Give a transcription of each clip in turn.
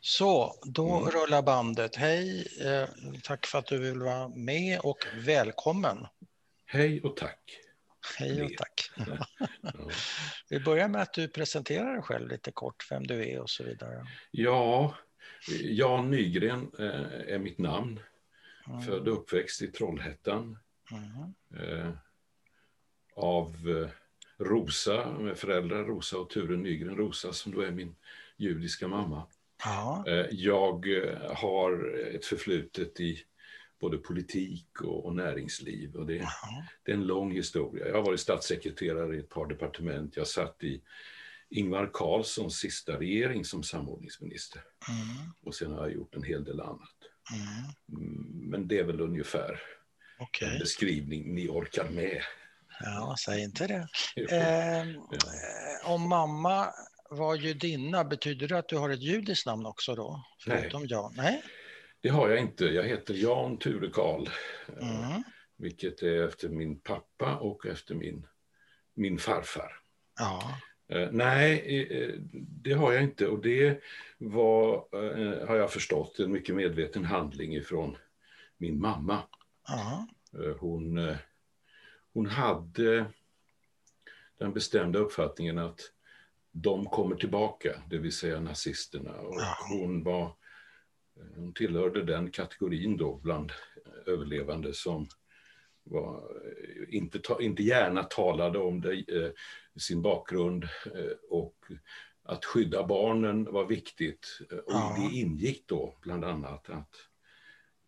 Så, då mm. rullar bandet. Hej, eh, tack för att du vill vara med och välkommen. Hej och tack. Hej och tack. ja. Vi börjar med att du presenterar dig själv lite kort, vem du är och så vidare. Ja, Jan Nygren eh, är mitt namn. Mm. Född och uppväxt i Trollhättan. Mm. Eh, av eh, Rosa, med föräldrar Rosa och Ture Nygren. Rosa som då är min judiska mamma. Ja. Eh, jag eh, har ett förflutet i både politik och, och näringsliv. Och det, det, är en lång historia. Jag har varit statssekreterare i ett par departement. Jag satt i Ingvar Carlssons sista regering som samordningsminister. Mm. Och sen har jag gjort en hel del annat. Mm. mm men det är väl ungefär okay. en beskrivning ni orkar med. Ja, säg inte det. Eh, om mamma var judinna, betyder det att du har ett judiskt namn också då? Förutom Nej. Jan? Nej, det har jag inte. Jag heter Jan Ture Karl, eh, mm. vilket är efter min pappa och efter min, min farfar. Ja. Eh, nej, eh, det har jag inte och det var, har jag förstått, en mycket medveten handling ifrån min mamma. Ja. Hon, hon hade den bestämda uppfattningen att de kommer tillbaka, det vill säga nazisterna. Och hon, var, hon tillhörde den kategorin då bland överlevande som var, inte, ta, inte gärna talade om det, eh, sin bakgrund eh, och att skydda barnen var viktigt. Och ja. det ingick då bland annat att,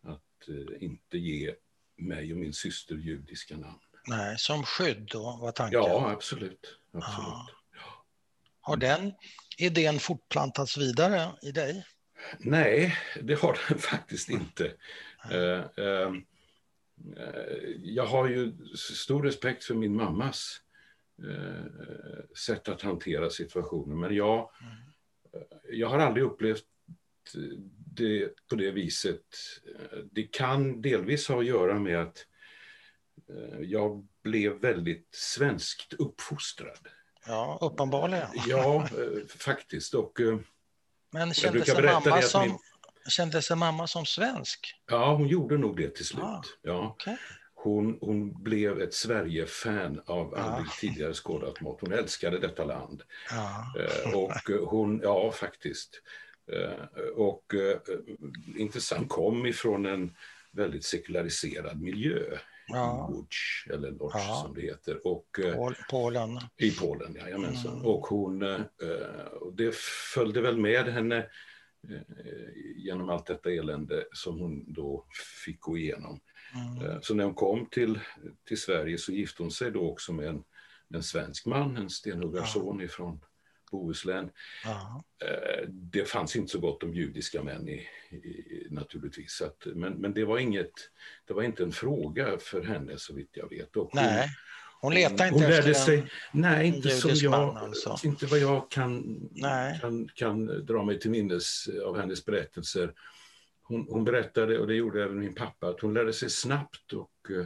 att eh, inte ge mig och min syster judiska namn. Nej, som skydd då var tanken? Ja, absolut. absolut. Ja. Har den idén fortplantats vidare i dig? Nej, det har den faktiskt inte. Uh, uh, jag har ju stor respekt för min mammas uh, sätt att hantera situationen, men jag, jag har aldrig upplevt det på det viset. Det kan delvis ha att göra med att jag blev väldigt svenskt uppfostrad. Ja, uppenbarligen. Ja, eh, faktiskt. Och, eh, Men kände sig, mamma som, min... kände sig mamma som svensk? Ja, hon gjorde nog det till slut. Ah, ja. Okay. Hon, hon blev ett Sverige-fan av aldrig ah. tidigare skådat mått. Hon älskade detta land. Ah. Och hon, ja faktiskt. Och intressant, kom ifrån en väldigt sekulariserad miljö ja. Łódź, eller Lodz ja. som det heter. Och, eh, Polen. I Polen, jajamensan. Mm. Och hon, eh, och det följde väl med henne eh, genom allt detta elände som hon då fick gå igenom. Mm. Så när hon kom till, till Sverige så gifte hon sig då också med en, en svensk man, en stenhuggarson ja. ifrån Bohuslän. Aha. Eh, det fanns inte så gott om judiska män i, i, naturligtvis. Att, men, men det var inget, det var inte en fråga för henne så vitt jag vet. Och nej, hon letade inte hon efter sig, en Nej, inte som jag, man alltså. inte vad jag kan, kan, kan dra mig till minnes av hennes berättelser. Hon, hon, berättade, och det gjorde även min pappa, att hon lärde sig snabbt och uh,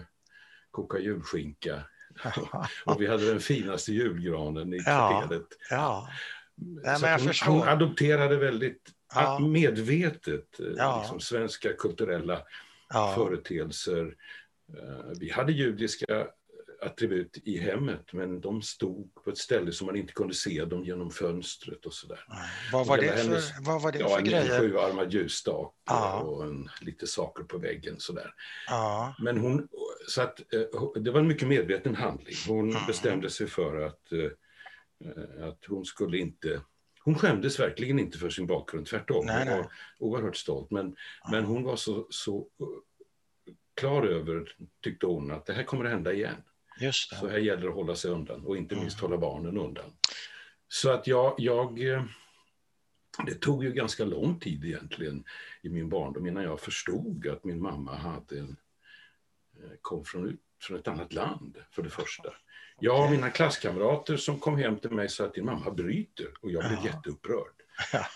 koka julskinka och vi hade den finaste julgranen i kvarteret. Ja. Nej, hon, hon, adopterade väldigt ja. medvetet eh, ja. liksom, svenska kulturella ja. företeelser. Eh, vi hade judiska attribut i hemmet, men de stod på ett ställe som man inte kunde se dem genom fönstret och sådär. Vad var, det för, hennes, vad var det ja, för en grejer? En sjuarmad ljusstake ja. och en, lite saker på väggen sådär. Ja. Men hon, så att eh, det var en mycket medveten handling. Hon mm. bestämde sig för att, eh, att hon skulle inte hon skämdes verkligen inte för sin bakgrund, tvärtom. Nej, hon var oerhört stolt. Men, men hon var så, så klar över, tyckte hon, att det här kommer att hända igen. Så här gäller det att hålla sig undan och inte minst mm. hålla barnen undan. Så att jag, jag, eh, det tog ju ganska lång tid egentligen i min barndom innan jag förstod att min mamma hade en, eh, kom från, från ett annat land, för det första. Jag och mina klasskamrater som kom hem till mig sa att din mamma bryter och jag blev ja. jätteupprörd.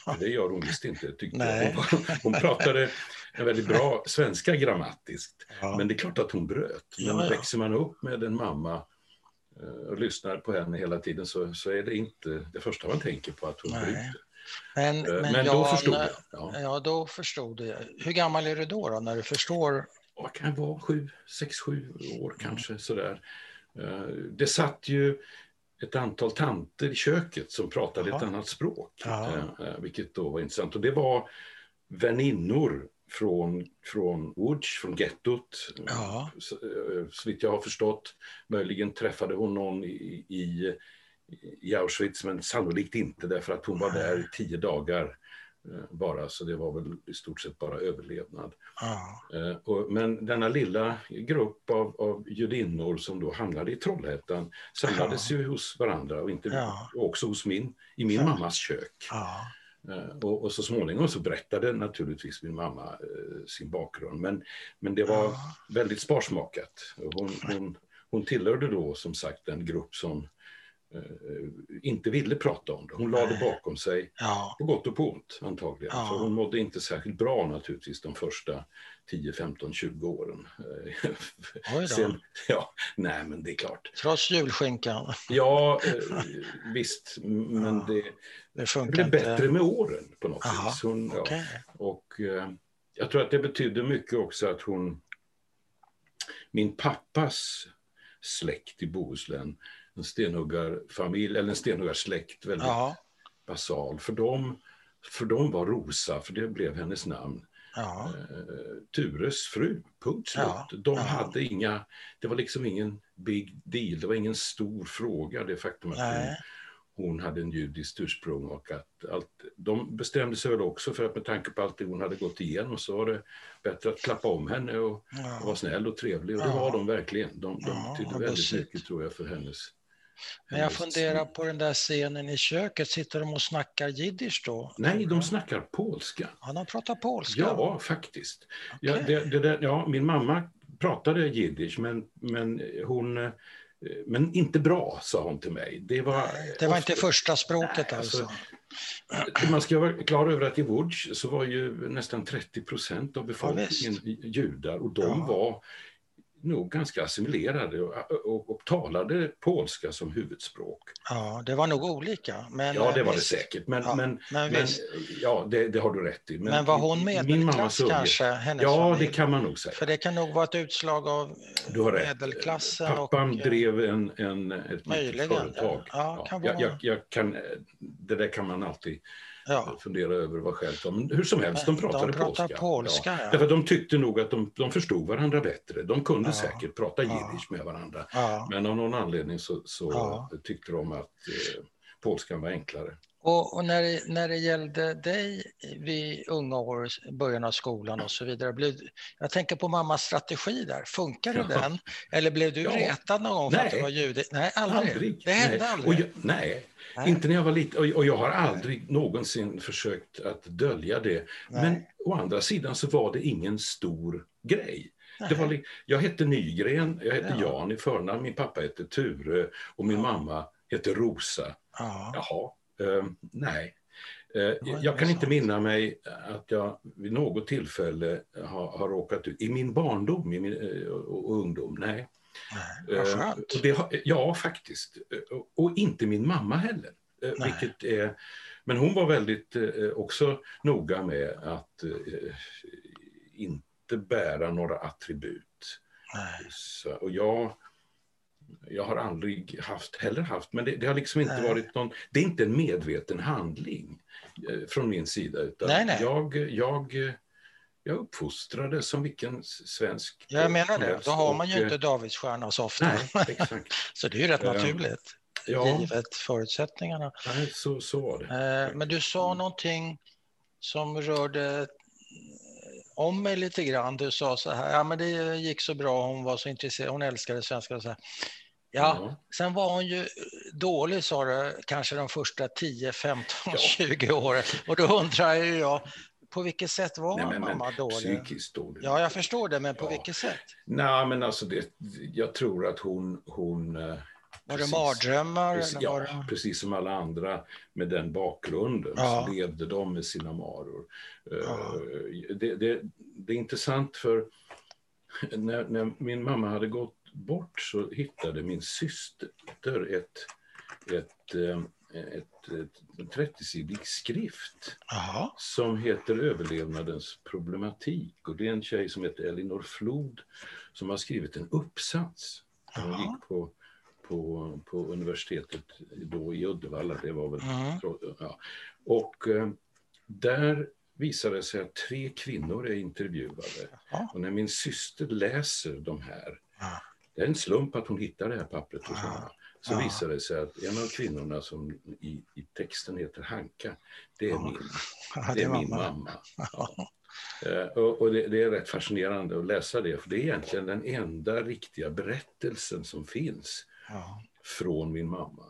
Ja. Det gör hon visst inte, tyckte jag. Hon, hon, pratade en väldigt bra svenska grammatiskt. Ja. Men det är klart att hon bröt. Men ja, ja. växer man upp med en mamma eh, och lyssnar på henne hela tiden så, så är det inte det första man tänker på att hon Nej. bryter. Men, men, men Jan, då förstod jag. Ja. ja. då förstod du. Hur gammal är du då, då när du förstår? Vad kan jag vara? Sju, sex, sju år kanske mm. sådär. Det satt ju ett antal tanter i köket som pratade Aha. ett annat språk, Aha. vilket då var intressant. Och det var väninnor från, från Łódź, från gettot. Ja. Så, eh, så vitt jag har förstått. Möjligen träffade hon någon i, i, i Auschwitz, men sannolikt inte därför att hon var där i tio dagar eh, bara, så det var väl i stort sett bara överlevnad. Ja. Eh, och, men denna lilla grupp av, av judinnor som då hamnade i Trollhättan samlades ja. ju hos varandra och inte, ja. också hos min, i min mammas kök. Eh, och, och, så småningom så berättade naturligtvis min mamma eh, sin bakgrund. Men, men det var ja. väldigt sparsmakat. Hon, hon, hon tillhörde då som sagt en grupp som eh, inte ville prata om det. Hon lade det bakom sig, ja. på gott och på ont antagligen. Ja. För hon mådde inte särskilt bra naturligtvis de första 10, 15, 20 åren. Sen, ja, nej men det är klart. Trots julskinkan? Ja, visst. Men det, det, blev bättre med åren på något Aha, vis. Hon, okay. och eh, jag tror att det betydde mycket också att hon, min pappas släkt i Bohuslän, en stenhuggarfamilj, eller en stenhuggarsläkt, väldigt Aha. basal. För dem, för dem var Rosa, för det blev hennes namn, ja. eh, Tures fru, punkt slut. Ja. De ja. hade inga, det var liksom ingen big deal, det var ingen stor fråga det faktum att hon hon hade en judiskt ursprung och att allt, de bestämde sig väl också för att med tanke på allt det hon hade gått igenom så var det bättre att klappa om henne och, ja. och vara snäll och trevlig och det var de verkligen. De, de ja, betydde väldigt mycket tror jag för hennes men jag funderar på den där scenen i köket, sitter de och snackar jiddisch då? Nej, de snackar polska. Ja, de pratar polska? Ja, faktiskt. Okay. Ja, det, det där, ja, min mamma pratade jiddisch, men, men hon men inte bra, sa hon till mig. Det var, det var ofta, inte första språket nej, alltså? alltså? Man ska vara klar över att i Łódź så var ju nästan 30 procent av befolkningen ja, judar och de ja. var nog ganska assimilerade och, och, och, talade polska som huvudspråk. Ja, det var nog olika. Men, ja, det var det säkert. Men, ja, men, men, men ja, det, det, har du rätt i. Men, men var hon medelklass kanske? Hennes ja, familj? det kan man nog säga. För det kan nog vara ett utslag av du har medelklassen. Pappan och, drev en, en, ett möjligen. företag. Ja, kan ja, jag, jag, jag, kan, det där kan man alltid ja. fundera över vad skälet var. Men hur som helst, de pratade de polska. polska ja. Ja. Därför de tyckte nog att de, de förstod varandra bättre. De kunde säkert prata jiddisch med varandra. Men av någon anledning så, så tyckte de att eh, polskan var enklare. Och, och, när, det, när det gällde dig vid unga år, början av skolan och så vidare, blev, jag tänker på mammas strategi där, funkade ja. den? Eller blev du ja. retad någon gång för nej. att du var jude? Nej, aldrig. aldrig. Det hände nej. aldrig? Jag, nej. nej. inte när jag var liten. Och, jag har aldrig nej. någonsin försökt att dölja det. Men å andra sidan så var det ingen stor grej. Det var, jag hette Nygren, jag hette ja. Jan i förnamn, min pappa hette Ture och min mamma hette Rosa. Ja. Jaha, nej. Uh, jag kan inte minna mig att jag vid något tillfälle har, har råkat ut, i min barndom i min, uh, och, och ungdom, nej. nej vad skönt. Det, ja, faktiskt. Och inte min mamma heller. Vilket är, men hon var väldigt också noga med att inte bära några attribut. Så, och jag jag har aldrig haft, heller haft, men det, det har liksom inte nej. varit någon, det är inte en medveten handling eh, från min sida, utan nej, nej. Jag, jag, jag uppfostrade som vilken svensk... Jag menar det, då har man ju och, inte Davidsstjärna så ofta. Nej, exakt. så det är ju rätt naturligt, ja, givet förutsättningarna. Nej, så, så var det. Eh, men du sa någonting som rörde om mig lite grann. Du sa så här, ja men det gick så bra, hon var så intresserad, hon älskade svenska. Och så här. Ja, mm. sen var hon ju dålig sa du, kanske de första 10, 15, ja. 20 åren. Och då undrar ju jag, på vilket sätt var Nej, men, mamma men, dålig? Psykiskt dålig. Ja, jag förstår det, men på ja. vilket sätt? Nej, men alltså det, jag tror att hon, hon eh, var det mardrömmar? Precis, ja, det... precis som alla andra med den bakgrunden ja. så levde de med sina maror. Eh, ja. Det, det, det, är intressant för när, när, min mamma hade gått bort så hittade min syster ett, ett, eh, ett, ett 30-sidig skrift Aha. som heter Överlevnadens problematik. Och det är en tjej som heter Elinor Flod som har skrivit en uppsats. Hon gick på, på, på universitetet då i Uddevalla. Det var väl, ja. Och eh, där visade det sig att tre kvinnor är intervjuade. Aha. Och när min syster läser de här, det är en slump att hon hittar det här pappret hos henne så ja. visade det sig att en av kvinnorna som i, i texten heter Hanka, det är ja. min, det är min mamma. Ja. Uh, och, och det, det, är rätt fascinerande att läsa det, för det är egentligen den enda riktiga berättelsen som finns från min mamma.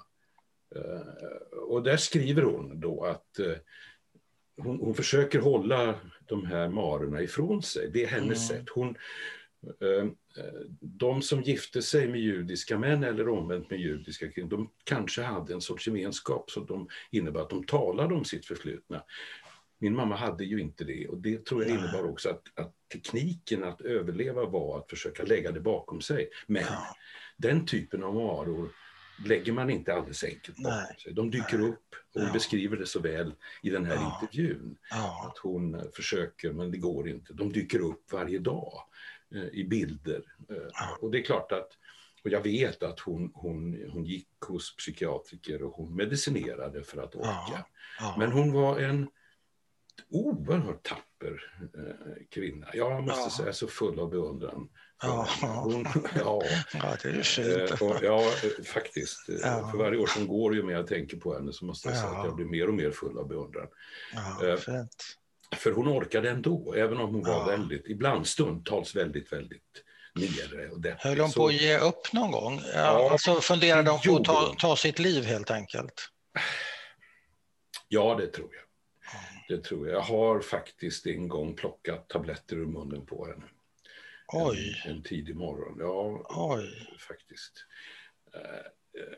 Uh, och där skriver hon då att uh, hon, hon, försöker hålla de här marerna ifrån sig. Det är hennes mm. sätt. Hon, de som gifte sig med judiska män eller omvänt med judiska kvinnor, de kanske hade en sorts gemenskap som de innebar att de talade om sitt förflutna. Min mamma hade ju inte det och det tror jag innebar också att, att tekniken att överleva var att försöka lägga det bakom sig. Men ja. Den typen av varor lägger man inte alldeles enkelt bakom sig. De dyker Nej. upp och hon ja. beskriver det så väl i den här ja. intervjun. Att hon försöker men det går inte. De dyker upp varje dag. Eh, i bilder. Eh, och det är klart att, och jag vet att hon, hon, hon gick hos psykiatriker och hon medicinerade för att orka. Men hon var en oerhört tapper eh, kvinna. Jag måste ja. säga så full av beundran. Ja. Hon, ja. ja, det är fint. Och, ja, faktiskt. Ja. För varje år som går ju mer jag tänker på henne så måste jag säga att jag blir mer och mer full av beundran. Ja, fint. För hon orkade ändå, även om hon var väldigt, ibland stundtals väldigt, väldigt nere och deppig. Höll hon på att ge upp någon gång? Ja, ja, alltså funderade hon på att ta, ta sitt liv helt enkelt? Ja, det tror jag. Det tror jag. Jag har faktiskt en gång plockat tabletter ur munnen på henne. Oj. En, en tidig morgon. Ja, Oj. faktiskt. Eh,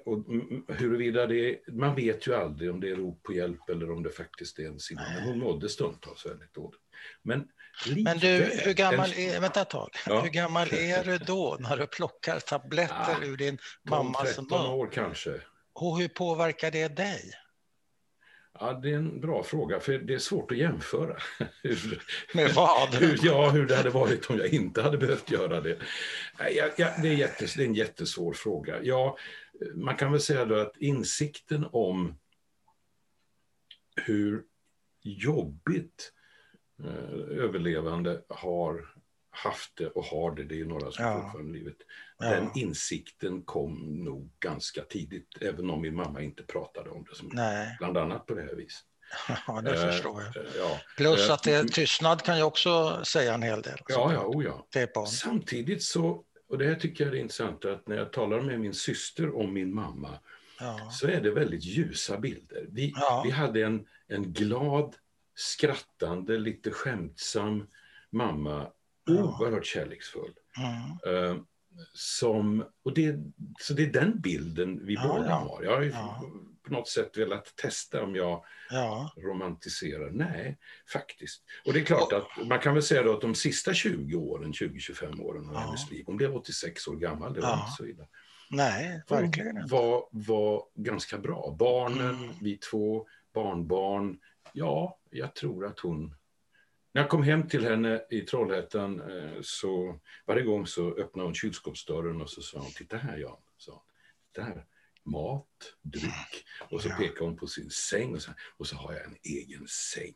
och huruvida det man vet ju aldrig om det är rop på hjälp eller om det faktiskt är en sinne. Men hon mådde stundtals väldigt dåligt. Men, Men du, hur gammal är, vänta ett tag. Ja. Hur gammal är du då när du plockar tabletter ja, ur din mammas mun? 13 år kanske. Och hur påverkar det dig? Ja, det är en bra fråga, för det är svårt att jämföra. hur, Med vad? Hur, ja, hur det hade varit om jag inte hade behövt göra det. Ja, ja, det, är jättes, det är en jättesvår fråga. Ja, man kan väl säga då att insikten om hur jobbigt eh, överlevande har haft det och har det, det är ju några som ja. fortfarande livet. Ja. Den insikten kom nog ganska tidigt, även om min mamma inte pratade om det, som, Nej. bland annat på det här viset. Ja, det eh, förstår jag. Eh, ja. Plus att det, eh, tystnad kan ju också säga en hel del. Ja, ja, oh ja. Samtidigt så och det här tycker jag är intressant, att när jag talar med min syster om min mamma, ja. så är det väldigt ljusa bilder. Vi, ja. vi hade en, en glad, skrattande, lite skämtsam mamma, oerhört kärleksfull. Mm. Som, och det, så det är den bilden vi båda har. Jag har på något sätt velat testa om jag ja. romantiserar. Nej, faktiskt. Och det är klart att man kan väl säga då att de sista 20 åren, 20-25 åren av ja. hennes liv, hon blev 86 år gammal, det var ja. inte så illa. Nej, verkligen inte. Var, var ganska bra. Barnen, mm. vi två, barnbarn. Ja, jag tror att hon när jag kom hem till henne i Trollhättan eh, så varje gång så öppnade hon kylskåpsdörren och så sa hon, titta här Jan, sa här mat, dryck. Och så ja. pekar hon på sin säng och så, och så har jag en egen säng.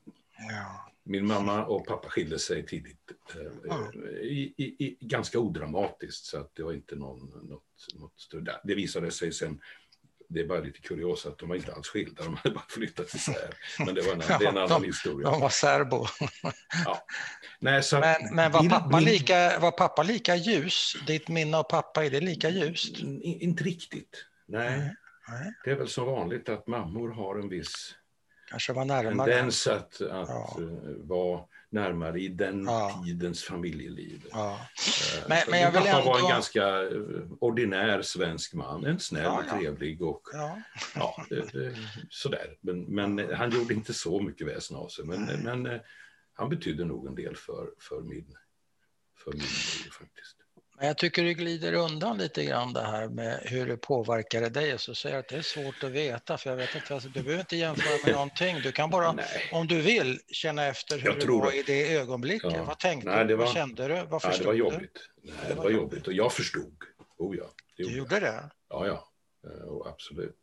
Ja. Min mamma och pappa skilde sig tidigt, eh, ja. i, i, i, ganska odramatiskt, så att det var inte någon, något, något större. Det visade sig sen, det är bara lite kuriosa att de var inte alls skilda, de hade bara flyttat isär. Men det, var en, ja, det är en annan de, historia. De var särbo. ja. Nej, så men men var, pappa min... lika, var pappa lika ljus? Ditt minne av pappa, är det lika ljust? Inte riktigt. Nej. Nej. Det är väl som vanligt att mammor har en viss Kanske var närmare. tendens att, att ja. Eh, vara närmare i den ja. tidens familjeliv. Ja. Eh, men, men jag pappa ändå... var en ganska eh, ordinär svensk man, en snäll och trevlig och ja. sådär. Men, men han gjorde inte så mycket väsen av sig. Men, men han betydde nog en del för, för min, liv faktiskt. Jag tycker du glider undan lite grann det här med hur det påverkar dig så säger att det är svårt att veta för jag vet inte, alltså, du behöver inte jämföra med någonting. Du kan bara, Nej. om du vill, känna efter hur det var det. i det ögonblicket. Ja. Vad tänkte Nej, du? Var... Vad kände du? Vad förstod Nej, det var jobbigt. Du? Nej, det var, jobbigt. och jag förstod. Oh ja, det du gjorde det? Ja, ja, oh, absolut.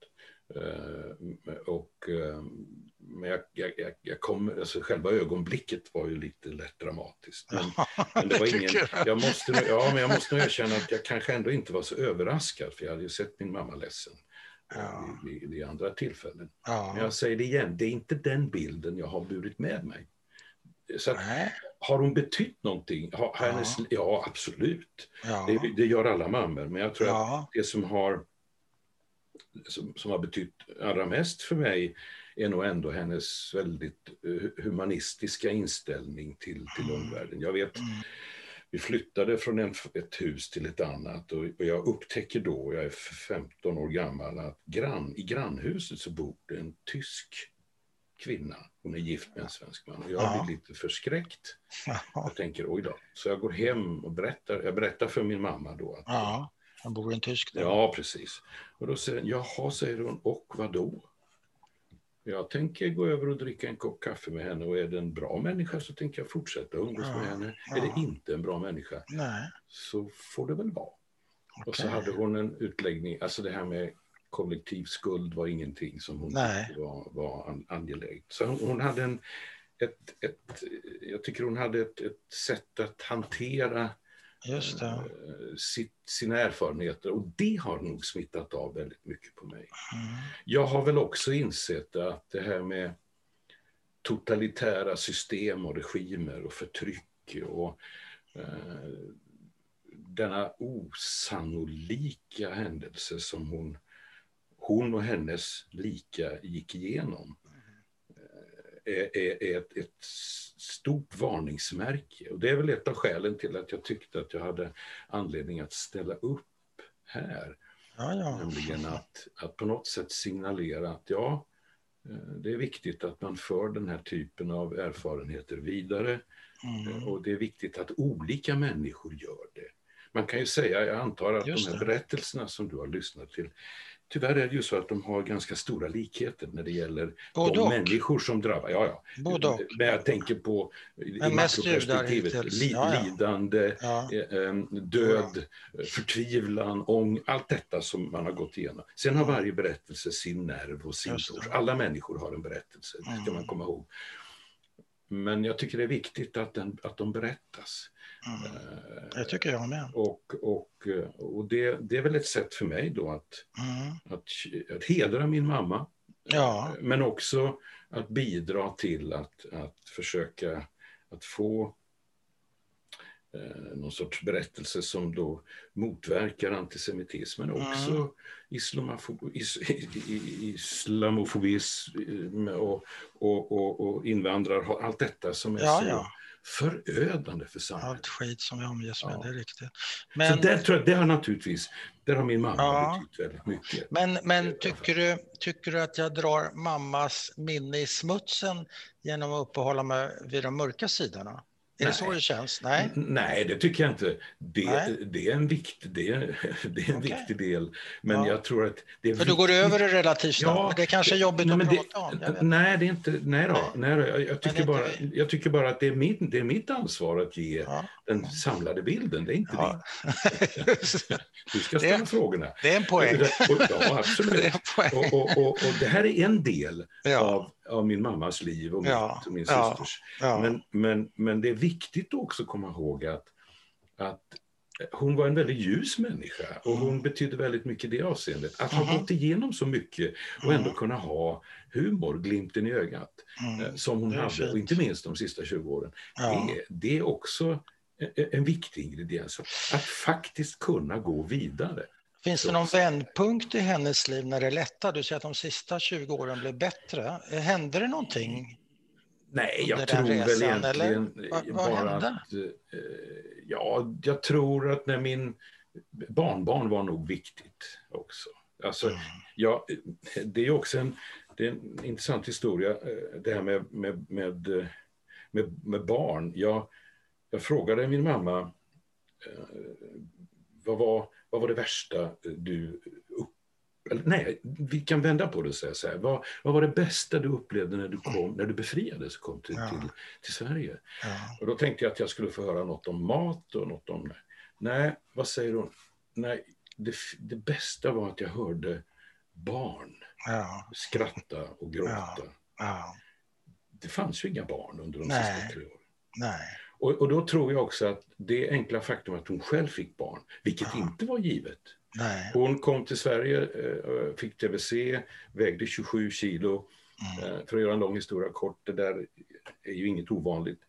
Uh, och uh, men jag, jag, jag, jag kom, alltså själva ögonblicket var ju lite lätt dramatiskt. Men, men det var ingen, jag, måste, ja, men jag måste nog erkänna att jag kanske ändå inte var så överraskad, för jag hade ju sett min mamma ledsen ja. vid, vid, andra tillfällen. Ja. Men jag säger det igen, det är inte den bilden jag har burit med mig. Så att, har hon betytt någonting? Har, har ja. Hennes, ja, absolut. Ja. Det, det, gör alla mammor, men jag tror att det som har som, som har betytt allra mest för mig är nog ändå hennes väldigt eh, humanistiska inställning till, till mm. omvärlden. Jag vet, mm. vi flyttade från en, ett hus till ett annat och, och, jag upptäcker då, jag är 15 år gammal, att grann, i grannhuset så bor det en tysk kvinna. Hon är gift med en svensk man. Och jag ja. blir lite förskräckt. Ja. Jag tänker, oj då. Så jag går hem och berättar, jag berättar för min mamma då. Att, ja, han bor en tysk där. Ja, precis. Och då säger hon, jaha, säger hon, och vad då? Jag tänker gå över och dricka en kopp kaffe med henne och är det en bra människa så tänker jag fortsätta umgås ja, med henne. Ja. Är det inte en bra människa Nej. så får det väl vara. Okay. Och så hade hon en utläggning, alltså det här med kollektiv skuld var ingenting som hon Nej. tyckte var, var angeläget. Så hon, hon hade en, ett, ett, jag tycker hon hade ett, ett sätt att hantera Just det. Eh, sitt, sina erfarenheter och det har nog smittat av väldigt mycket på mig. Mm. Jag har väl också insett att det här med totalitära system och regimer och förtryck och eh, denna osannolika händelse som hon, hon och hennes lika gick igenom är, är, ett, ett, stort varningsmärke. Och det är väl ett av skälen till att jag tyckte att jag hade anledning att ställa upp här. Ja, ja. Nämligen att, att på något sätt signalera att ja, eh, det är viktigt att man för den här typen av erfarenheter vidare. Mm. Och det är viktigt att olika människor gör det. Man kan ju säga, jag antar att Just de här det. berättelserna som du har lyssnat till, Tyvärr är det ju så att de har ganska stora likheter när det gäller Både de och. människor som drabbas. Ja, ja. Både och. Men jag tänker på i makroperspektivet, li, ja, ja. lidande, ja. Eh, död, förtvivlan, ång, allt detta som man har gått igenom. Sen har varje berättelse sin nerv och sin tors. Alla människor har en berättelse, det ska man mm. komma ihåg. Men jag tycker det är viktigt att, den, att de berättas. Mm. Det tycker jag med. Och, och, och det, det är väl ett sätt för mig då att, mm. att, att hedra min mamma. Ja. Men också att bidra till att, att försöka att få eh, någon sorts berättelse som då motverkar antisemitismen. Mm. Också islamofobi, islamofobism och, och, och, och invandrare, allt detta som är ja, så ja förödande för samhället. Allt skit som vi omges med, ja. det är riktigt. Men, så där tror jag, det har naturligtvis, där har min mamma ja. betytt väldigt mycket. Men, men tycker, du, tycker du att jag drar mammas minne i smutsen genom att uppehålla mig vid de mörka sidorna? Är Nej. det så det känns? Nej, Nej det tycker jag inte. Det, det är en, vikt, det är, det är en okay. viktig del. Men ja. jag tror att... Det är För du går över det relativt snabbt, ja, det är kanske är jobbigt nej, att prata om? Nej, det är inte... Nej då. Nej. då. Jag, jag tycker bara, jag tycker bara att det är, min, det är mitt ansvar att ge ja. den samlade bilden. Det är inte ja. ditt. du ska ställa det, frågorna. Det är en poäng. ja, absolut. Det poäng. Och, och, och, och, det här är en del av av min mammas liv och, ja, mitt, och min ja, systers. Ja. Men, men, men det är viktigt också att komma ihåg att, att hon var en väldigt ljus människa och hon mm. betydde väldigt mycket i det avseendet. Att ha mm. gått igenom så mycket och ändå mm. kunna ha humor, glimten i ögat, mm. Eh, som hon hade, fint. och inte minst de sista 20 åren. Ja. Det, det, är också en viktig ingrediens. Att faktiskt kunna gå vidare. Finns det någon vändpunkt i hennes liv när det lättade? Du säger att de sista 20 åren blev bättre. Hände det någonting? Nej, jag tror väl egentligen vad, vad bara hände? att... Eh, ja, jag tror att när min barnbarn var nog viktigt också. Alltså, mm. ja, det är också en, det är en intressant historia, eh, det här med, med, med, med, med barn. Jag, jag frågade min mamma vad, var, vad var det värsta du eller, nej, vi kan vända på det och säga så här. Vad, vad var det bästa du upplevde när du, kom, när du befriades och kom till, ja. till, till, Sverige? Ja. Och då tänkte jag att jag skulle få höra något om mat och något om... Nej, vad säger hon? Nej, det, det bästa var att jag hörde barn ja. skratta och gråta. Det fanns ju inga barn under de nej. sista tre åren. Nej. Och, och, då tror jag också att det enkla faktum att hon själv fick barn, vilket inte var givet, Nej. Hon kom till Sverige, eh, fick tbc, vägde 27 kilo. Mm. Eh, för att göra en lång historia kort, det där är ju inget ovanligt.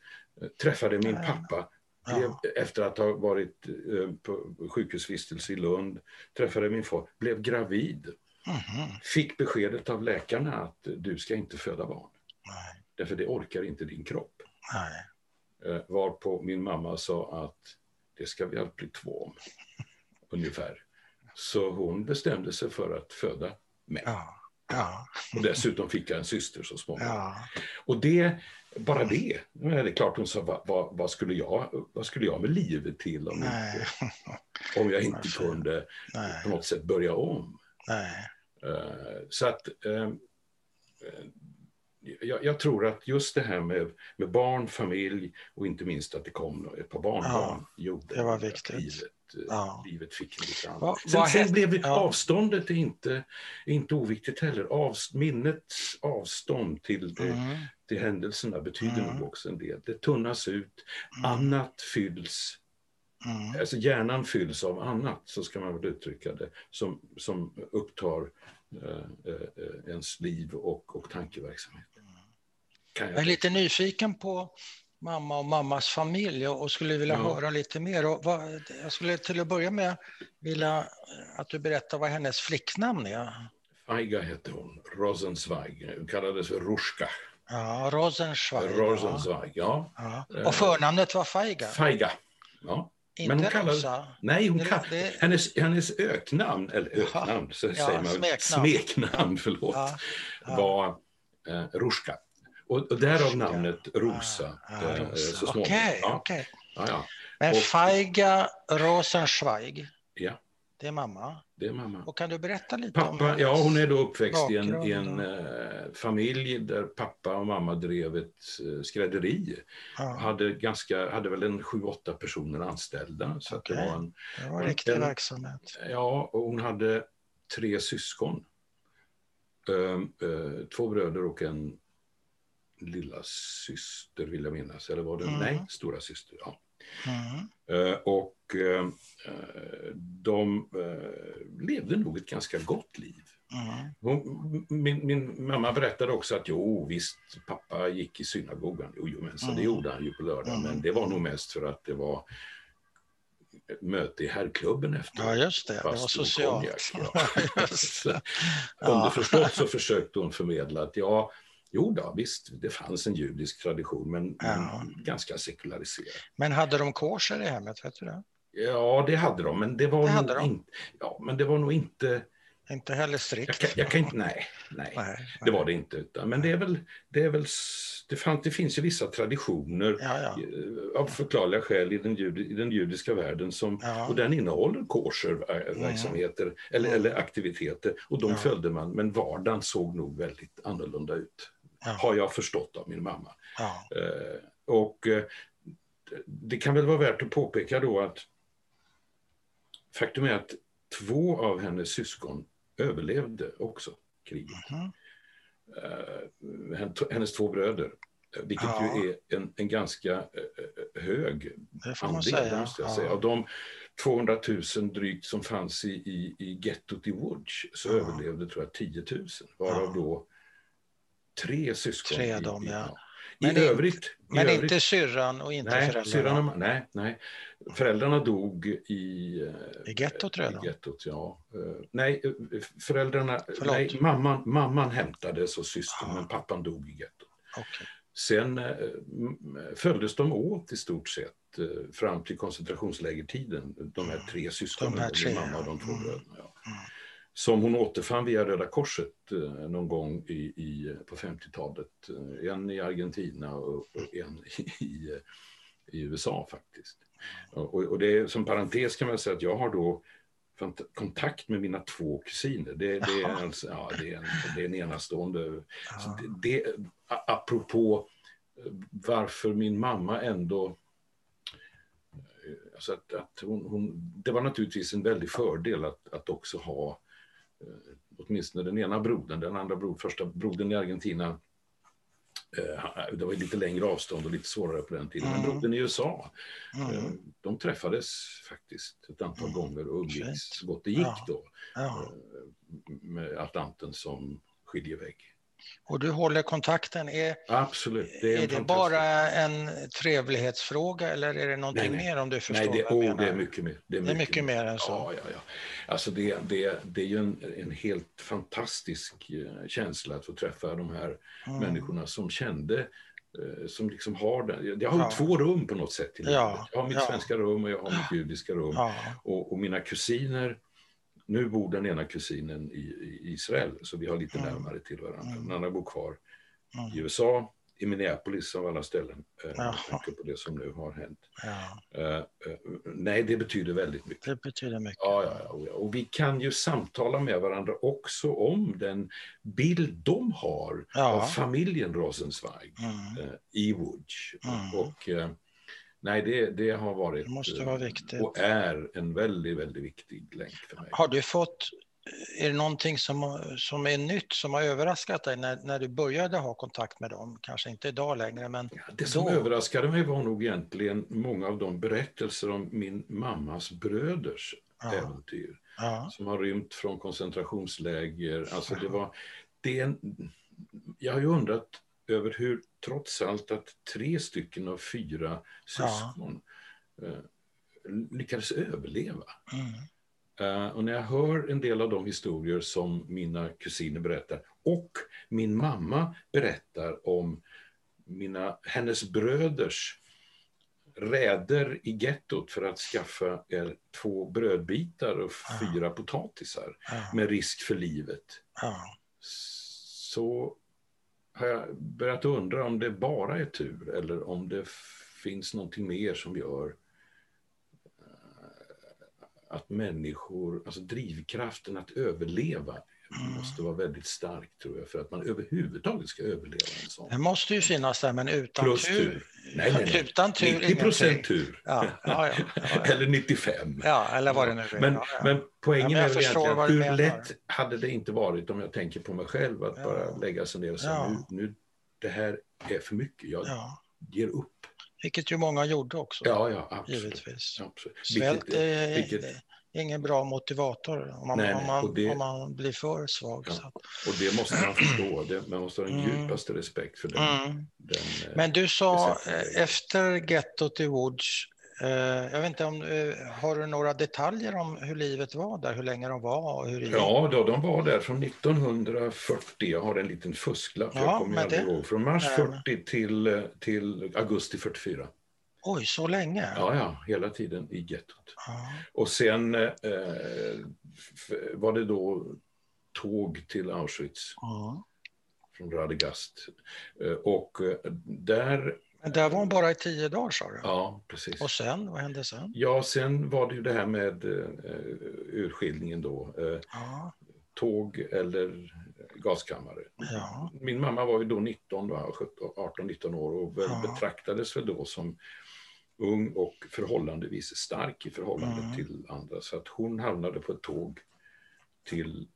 Eh, träffade min pappa blev, efter att ha varit på sjukhusvistelse i Lund. Träffade min far, blev gravid. Mm. Fick beskedet av läkarna att du ska inte föda barn. Nej. Därför det orkar inte din kropp. Nej. Varpå min mamma sa att det ska vi allt bli två om. Ungefär. Så hon bestämde sig för att föda mig. Ja. Ja. Och dessutom fick jag en syster så småningom. Ja. Och det, bara det, är det klart hon sa, vad, vad, vad, skulle, jag, vad skulle jag med livet till om, inte, om jag inte kunde Nej. på något sätt börja om? Uh, så att uh, jag, jag, tror att just det här med, med barn, familj och inte minst att det kom ett par barnbarn ja, gjorde det var viktigt. livet ja. livet fick lite annan. Sen, sen blev ja. avståndet inte, inte oviktigt heller. Av, minnets avstånd till, det, mm. till händelserna betyder mm. nog också en del. Det tunnas ut, mm. annat fylls Mm. Alltså hjärnan fylls av annat, så ska man väl uttrycka det, som, som upptar eh, eh, ens liv och, och tankeverksamhet. Jag, är lite nyfiken på mamma och mammas familj och skulle vilja ja. höra lite mer. Och vad, jag skulle till att börja med vilja att du berättar vad hennes flicknamn är. Feiga hette hon, Rosenzweig, hon kallades för Ruska. Ja, Rosenzweig. Rosenzweig, ja. ja. Och eh, förnamnet var Feiga? Feiga, ja. Inte Men hon kallade, Rosa? Nej, hon kall, det... hennes, hennes öknamn, eller öknamn, så ja, säger man, smeknamn, smeknamn förlåt, var eh, Ruska. Och, och därav namnet Rosa. Ah, ah, eh, Rosa. Okej, okay, ja. okay. ja, ja. Men och, Feiga Rosenschweig, ja. det är mamma? Det är mamma. Och kan du berätta lite pappa, om Ja, hon är då uppväxt i en, i en uh, familj där pappa och mamma drev ett uh, skrädderi. Ja. Hade, ganska, hade väl en sju, åtta personer anställda. Så okay. det var en, det var en riktig en, verksamhet. Ja, och hon hade tre syskon. Uh, uh, två bröder och en lilla syster vill jag minnas, eller var det, mm. nej, stora syster. Ja. Mm. Uh, och uh, de uh, levde nog ett ganska gott liv. Mm. Hon, min, min, mamma berättade också att jo, visst, pappa gick i synagogan. Jo, jo men så det mm. gjorde han ju på lördag, men mm. det var nog mest för att det var möte i herrklubben efter. Ja, just det. Det var socialt. Ja. Underförstått så försökte hon förmedla att ja, Jo då, visst, det fanns en judisk tradition, men, ja. ganska sekulariserad. Men hade de kosher i hemmet? Vet du det? Ja, det hade de, men det var, det nog, de. In, ja, men det var nog inte... Inte heller strikt? Jag kan, jag kan inte, nej, nej, nej, det var det inte. Utan, men det är väl, det är väl det, fann, det finns ju vissa traditioner ja, ja. Eh, av förklarliga skäl i den, jud, i den judiska världen som, ja. och den innehåller kosher-verksamheter mm. eller, mm. eller aktiviteter och de följde man, men vardagen såg nog väldigt annorlunda ut ja. har jag förstått av min mamma. Ja. Eh, och eh, det kan väl vara värt att påpeka då att faktum är att två av hennes syskon överlevde också kriget. Mm. Eh, hennes två bröder, vilket ja. ju är en, en ganska hög andel, måste jag säga. Av de 200 000 drygt som fanns i, i, i gettot i Łódź så överlevde tror jag 10 000, varav då tre syskon. Tre av dem, ja. I men övrigt, inte, men övrigt, inte syrran och inte nej, föräldrarna? Syrran, nej, nej. Föräldrarna dog i... I gettot redan? I gettot, ja. Uh, nej, föräldrarna... Nej, mamman, mamman hämtades och systern, ah. men pappan dog i gettot. Okay. Sen följdes de åt i stort sett fram till koncentrationslägertiden, de här tre syskonen, de här tre, mamma och de två mm. bröderna. Ja. Mm som hon återfann via Röda Korset eh, någon gång i, i på 50-talet. Eh, en i Argentina och, en i, i USA faktiskt. Och, och det är, som parentes kan man säga att jag har då kontakt med mina två kusiner. Det, det är, alltså, ja, det är, en, det är en enastående... Ja. Det, det, apropå eh, varför min mamma ändå... Alltså att, att hon, hon, det var naturligtvis en väldig fördel att, att också ha åtminstone den ena brodern, den andra brodern, första brodern i Argentina Eh, det var lite längre avstånd och lite svårare på den tiden. Mm. Men brodern i USA, mm. Eh, de träffades faktiskt ett antal mm. gånger och umgicks så gott det gick ja. då. Ja. Eh, med Atlanten som skiljevägg. Och du håller kontakten. Är, Absolut. Det är, är det bara en trevlighetsfråga eller är det någonting nej, mer om du förstår nej, det, vad jag oh, det är mycket mer. Det är mycket, det är mycket mer. än så? Ja, ja, ja. Alltså det, det, det är ju en, en helt fantastisk eh, känsla att få träffa de här mm. människorna som kände eh, som liksom har den. Jag har ja. två rum på något sätt. I ja. Jag har mitt ja. svenska rum och jag har mitt judiska rum. Ja. Och, och mina kusiner nu bor den ena kusinen i, i Israel, så vi har lite mm. närmare till varandra. Den andra bor kvar mm. i USA, i Minneapolis av alla ställen. Eh, med tanke på det som nu har hänt. Ja. Uh, uh, nej, det betyder väldigt mycket. Det betyder mycket. Ja, ja, ja, och vi kan ju samtala med varandra också om den bild de har ja. av familjen Rosenzweig mm. i Łódź. Mm. Och, Nej, det, det har varit det måste vara viktigt. och är en väldigt, väldigt viktig länk för mig. Har du fått, är det någonting som, som är nytt som har överraskat dig när, när du började ha kontakt med dem? Kanske inte idag längre, men ja, Det som då... överraskade mig var nog egentligen många av de berättelser om min mammas bröders ja. äventyr. Ja. Som har rymt från koncentrationsläger. Alltså det var, det är en, jag har ju undrat över hur trots allt att tre stycken av fyra syskon ja. eh, lyckades överleva. Mm. Uh, och när jag hör en del av de historier som mina kusiner berättar och min mamma berättar om mina, hennes bröders räder i gettot för att skaffa er två brödbitar och fyra ja. potatisar ja. med risk för livet. Så har jag börjat undra om det bara är tur eller om det finns någonting mer som gör eh, att människor, alltså drivkraften att överleva mm. måste vara väldigt stark tror jag för att man överhuvudtaget ska överleva en sån. Det måste ju finnas där men utan Plus tur. tur. Nej, nej, nej. Utan tur 90 procent tur. Ja, ja, ja, eller 95. Ja, eller vad det nu är. Men, men poängen är väl egentligen hur lätt hade det inte varit om jag tänker på mig själv att bara lägga sig ner och säga nu, nu det här är för mycket, jag ja. ger upp. Vilket ju många gjorde också. Ja, ja, absolut. Givetvis. absolut. Svält vilket, är vilket, ingen bra motivator om man, nej, om man, det, om man blir för svag. Ja, och det måste man förstå, det, man måste ha den mm. djupaste respekt för den. Mm. den eh, Men du sa efter gettot i Woods Eh, jag vet inte om, eh, har du några detaljer om hur livet var där, hur länge de var? Och hur ja, då, de var där från 1940. Jag har en liten fusklapp, ja, jag kommer aldrig ihåg. Från mars 40 till, till augusti 44. Oj, så länge? Ja, ja, hela tiden i gettot. Ja. Och sen eh, var det då tåg till Auschwitz. Ja. Från Radegast. Eh, och där men där var hon bara i tio dagar sa du? Ja, precis. Och sen, vad hände sen? Ja, sen var det ju det här med uh, urskiljningen då. Uh, ja. Tåg eller gaskammare. Ja. Min mamma var ju då 19, 18-19 år och ja. betraktades väl då som ung och förhållandevis stark i förhållande mm. till andra. Så att hon hamnade på ett tåg till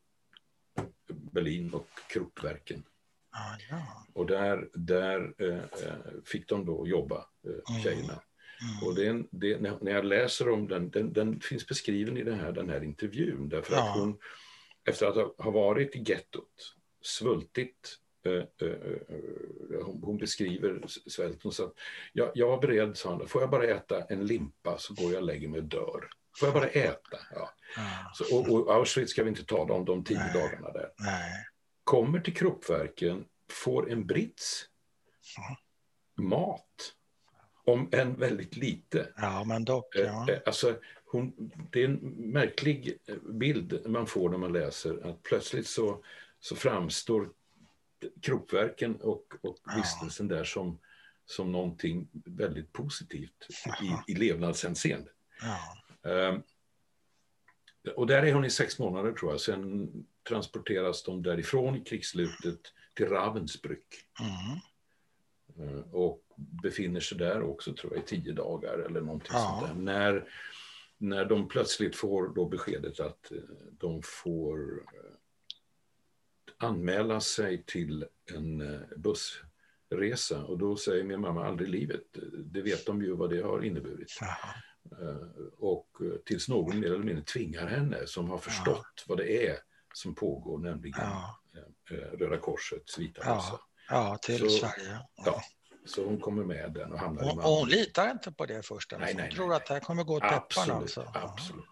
Berlin och Kruppverken. Ah, ja. Och där, där eh, eh, fick de då jobba, eh, mm. tjejerna. Mm. Och det, det, när jag läser om den, den, den, finns beskriven i den här, den här intervjun, därför ja. att hon, efter att ha varit i gettot, svultit, eh, eh, eh hon, beskriver svälten, så att jag, jag var beredd, sa hon, får jag bara äta en limpa så går jag och lägger mig och dör. Får jag bara äta? Ja. ja. Så, och, och Auschwitz ska vi inte tala om de tio Nej. dagarna där. Nej kommer till Kruppverken, får en brits mat, om än väldigt lite. Ja, men dock. Ja. Alltså, hon, det är en märklig bild man får när man läser att plötsligt så, så framstår Kruppverken och, och vistelsen där som, som någonting väldigt positivt i, i levnadshänseende. Um, och där är hon i sex månader tror jag. Sen transporteras de därifrån i krigsslutet till Ravensbrück. Mm. Uh, och befinner sig där också tror jag i tio dagar eller någonting ja. sånt där. När, när de plötsligt får då beskedet att uh, de får uh, anmäla sig till en buss resa och då säger min mamma aldrig i livet. Det vet de ju vad det har inneburit. Eh, och tills någon mer eller mindre tvingar henne som har förstått vad det är som pågår, nämligen ja. Eh, Röda Korsets vita ja. Ja, till så, Sverige. Ja. Så hon kommer med den och hamnar hon, i Malmö. hon litar inte på det först? Nej, nej, hon tror nej. att det här kommer gå åt pepparna? Alltså. Absolut.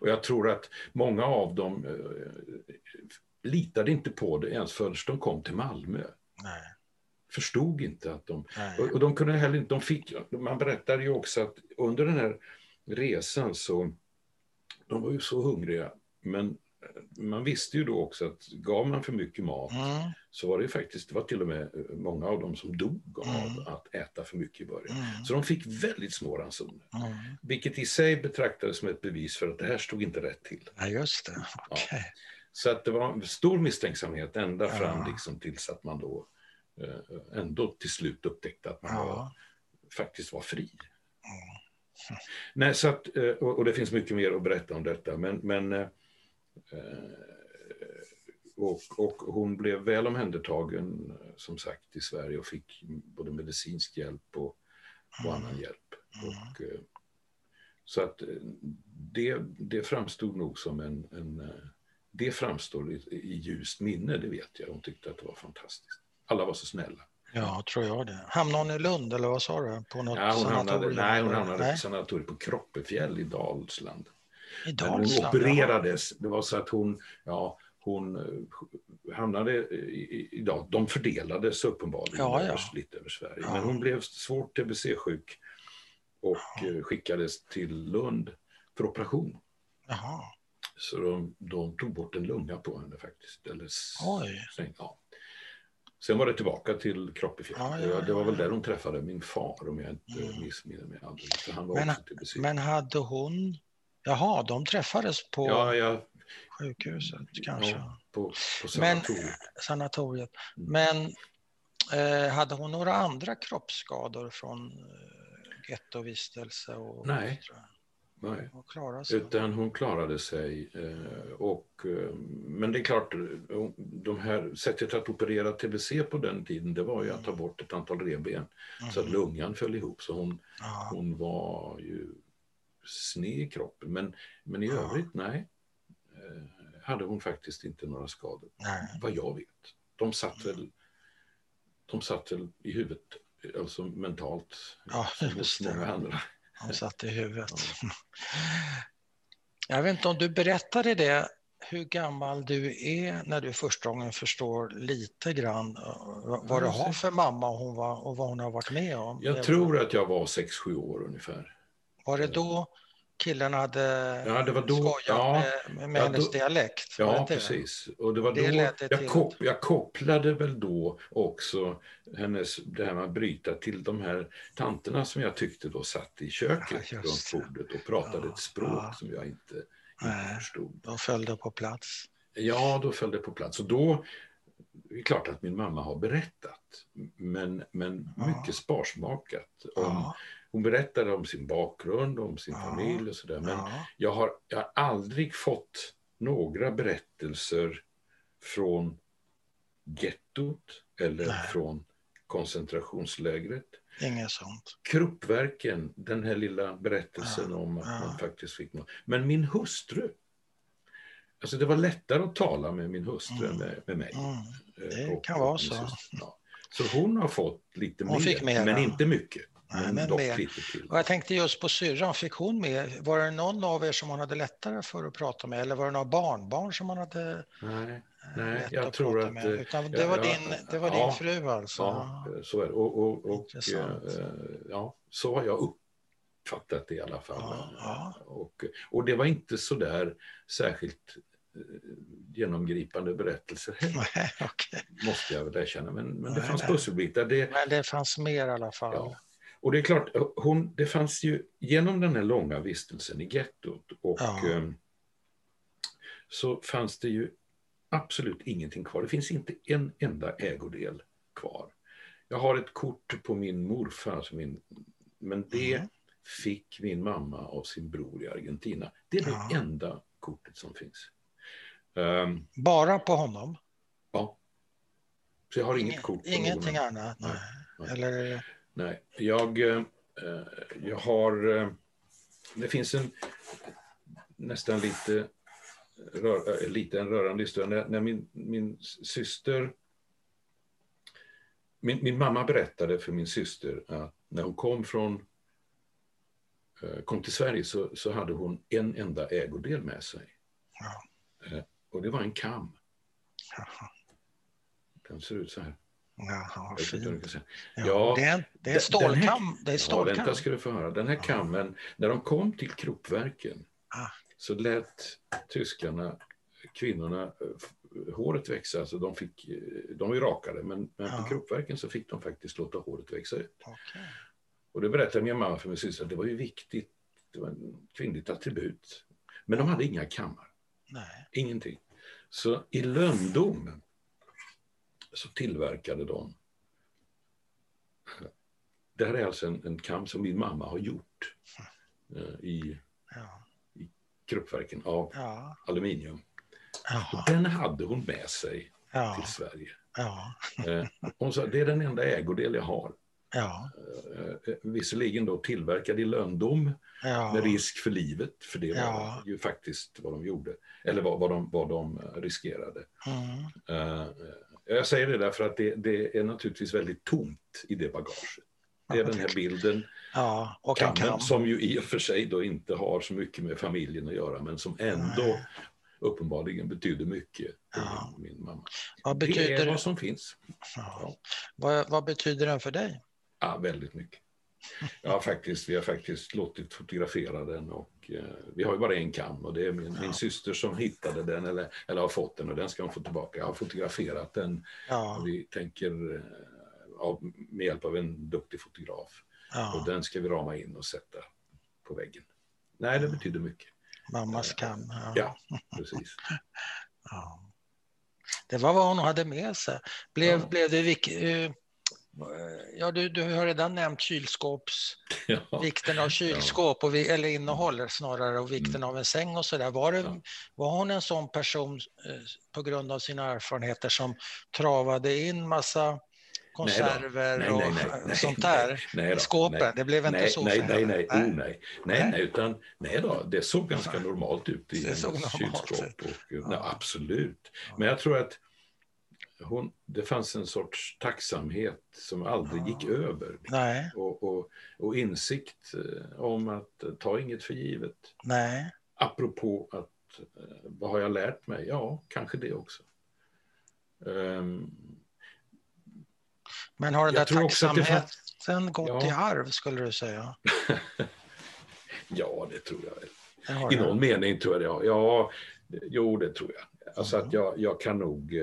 Och jag tror att många av dem eh, litade inte på det ens förrän de kom till Malmö. Nej förstod inte att de... Och, och, de kunde heller inte... De fick, man berättade ju också att under den här resan så... De var ju så hungriga, men man visste ju då också att gav man för mycket mat mm. så var det faktiskt, det var till och med många av dem som dog av mm. att äta för mycket i början. Mm. Så de fick väldigt små ransoner. Mm. Vilket i sig betraktades som ett bevis för att det här stod inte rätt till. Ja, just det. Okay. Ja. Så att det var stor misstänksamhet ända fram liksom tills att man då Eh, ändå till slut upptäckte att man ja. var, faktiskt var fri. Mm. Nej, så att, eh, och, det finns mycket mer att berätta om detta, men, men eh, och, och, hon blev väl omhändertagen som sagt i Sverige och fick både medicinsk hjälp och, och annan mm. hjälp. Mm. Och, så att det, det framstod nog som en, en det framstår i, i ljust minne, det vet jag. Hon tyckte att det var fantastiskt. Alla var så snälla. Ja, tror jag det. Hamnade hon i Lund eller vad sa du? På något ja, hon hamnade, nej, hon hamnade nej. på sanatoriet på Kroppefjäll i Dalsland. I Dalsland? Men hon opererades. Ja. Det var så att hon, ja, hon eh, hamnade i, i, de fördelades uppenbarligen ja, ja. lite över Sverige. Ja. Men hon blev svårt tbc-sjuk och ja. Eh, skickades till Lund för operation. Jaha. Så de, de, tog bort en lunga på henne faktiskt. Eller, Oj. ja. Sen var det tillbaka till Kroppefjäll. Ja, ja, ja, det var väl där hon träffade min far om jag inte mm. missminner mig alldeles. Han var men, också till men hade hon... Jaha, de träffades på ja, ja. sjukhuset kanske? Ja, på, på sanatoriet. Men, sanatoriet. Mm. men eh, hade hon några andra kroppsskador från eh, gettovistelse? Och, Nej. Nej. Utan hon klarade sig. Eh, och, eh, men det är klart, de här, sättet att operera tbc på den tiden det var ju att ta mm. bort ett antal revben mm. så att mm. lungan föll ihop. Så hon, hon var ju sned i kroppen. Men, men i övrigt, nej. Eh, hade hon faktiskt inte några skador. Nej. Vad jag vet. De satt väl, de satt väl i huvudet, alltså mentalt, ja, hos många andra. Han satt i huvudet. Jag vet inte om du berättade det, hur gammal du är när du första gången förstår lite grann eh, vad du har för mamma och, hon var, och vad hon har varit med om. Jag tror att jag var 6-7 år ungefär. Var det då killen hade ja, det var då, skojat ja, med, med ja, hennes då, dialekt. Ja, precis. Och det var det då, jag, kop, jag, kopplade väl då också hennes, det här med att bryta till de här tanterna som jag tyckte då satt i köket ja, runt bordet och pratade ett språk som jag inte, inte förstod. Då föll det på plats. Ja, då föll det på plats. Och då, det är klart att min mamma har berättat, men, men mycket sparsmakat om hon berättade om sin bakgrund, om sin ja. familj och sådär. Men ja. jag, har, jag har aldrig fått några berättelser från gettot eller Nej. från koncentrationslägret. Inget sånt. Kruppverken, den här lilla berättelsen ja. om att man faktiskt fick något. Men min hustru, alltså det var lättare att tala med min hustru mm. än med, med mig. Mm. Det och, kan vara så. Så hon har fått lite hon mer, men inte mycket. Men, till. Och jag tänkte just på syrran, fick hon med, var det någon av er som hon hade lättare för att prata med eller var det några barnbarn som man hade Nej, nej jag att tror att... Med? Eh, Utan det, var din, det var ja, din fru alltså? Ja, så är det. Och, och, och äh, ja, så har jag uppfattat det i alla fall. Ja, ja. Och, och det var inte så där särskilt genomgripande berättelser Nej, okay. Måste jag väl erkänna. Men, men det fanns pusselbitar. Det, men det fanns mer i alla fall. Ja. Och det är klart, hon, det fanns ju genom den här långa vistelsen i gettot och ja. eh, så fanns det ju absolut ingenting kvar. Det finns inte en enda ägodel kvar. Jag har ett kort på min morfar, alltså min, men det mm. fick min mamma av sin bror i Argentina. Det är ja. det enda kortet som finns. Um, Bara på honom? Ja. Så jag har inget kort. På ingenting någon. annat? Nej. nej. Eller... nej. Jag, eh, jag har... Eh, det finns en nästan lite, rör, eh, lite en rörande historia. När, när min, min syster... Min, min mamma berättade för min syster att när hon kom från kom till Sverige så, så hade hon en enda ägodel med sig. Ja. Och det var en kam. Den ser ut så här. Jaha, fint. Ja, ja, det är, det är stålkam. Det är stålkam. Ja, vänta ska du få höra. Den här kammen, när de kom till Kruppverken ah. så lät tyskarna kvinnorna håret växa. Alltså de, fick, de var ju rakade, men, men på Kruppverken så fick de faktiskt låta håret växa ut. Okay. Och det berättade min mamma för min syster, det var ju viktigt. Det var ett kvinnligt attribut. Men de hade inga kammar. Nej. Ingenting. Så i lönndom så tillverkade de det här är alltså en, en kam som min mamma har gjort eh, i, ja. i kruppverken av ja. aluminium. Den hade hon med sig ja. till Sverige. Eh, hon sa det är den enda ägodel jag har. Ja. Eh, eh, visserligen då tillverkad i lönndom ja. med risk för livet, för det var ja. ju faktiskt vad de gjorde, eller vad, vad, de, vad de riskerade. Mm. Uh, jag säger det därför att det, det, är naturligtvis väldigt tomt i det bagaget. Det är den här bilden, ja, och kammen, kam. som ju i och för sig då inte har så mycket med familjen att göra, men som ändå Nej. uppenbarligen betyder mycket för ja. min, mamma. Vad betyder det är vad som finns. Ja. Vad, vad betyder den för dig? Ja, väldigt mycket. Ja, faktiskt, vi har faktiskt låtit fotografera den och eh, vi har ju bara en kam och det är min, ja. min syster som hittade den eller, eller har fått den och den ska hon få tillbaka. Jag har fotograferat den ja. vi tänker eh, av, med hjälp av en duktig fotograf. Ja. Och den ska vi rama in och sätta på väggen. Nej, det betyder mycket. Mammas kam. Ja, precis. Ja. Det var vad hon hade med sig. Blev, blev det, uh, Ja, du, du har redan nämnt kylskåps, ja. vikten av kylskåp, och vi, eller innehåll snarare, och vikten mm. av en säng och sådär. Var, ja. var hon en sån person eh, på grund av sina erfarenheter som travade in massa konserver nej nej, nej, och sånt där i skåpen? Det blev inte så nej, nej, nej, nej, oh, nej, nej, nej, utan nej då, det såg ganska normalt ut i hennes kylskåp. Och, ja. absolut. Men jag tror att hon, det fanns en sorts tacksamhet som aldrig ja. gick över. Nej. Och, och, och, insikt eh, om att eh, ta inget för givet. Nej. Apropå att eh, vad har jag lärt mig? Ja, kanske det också. Um, Men har den där tacksamheten fanns... gått ja. i arv, skulle du säga? ja, det tror jag väl. I någon mening tror jag det. Ja, jo, det tror jag. Alltså mm. att jag, jag kan nog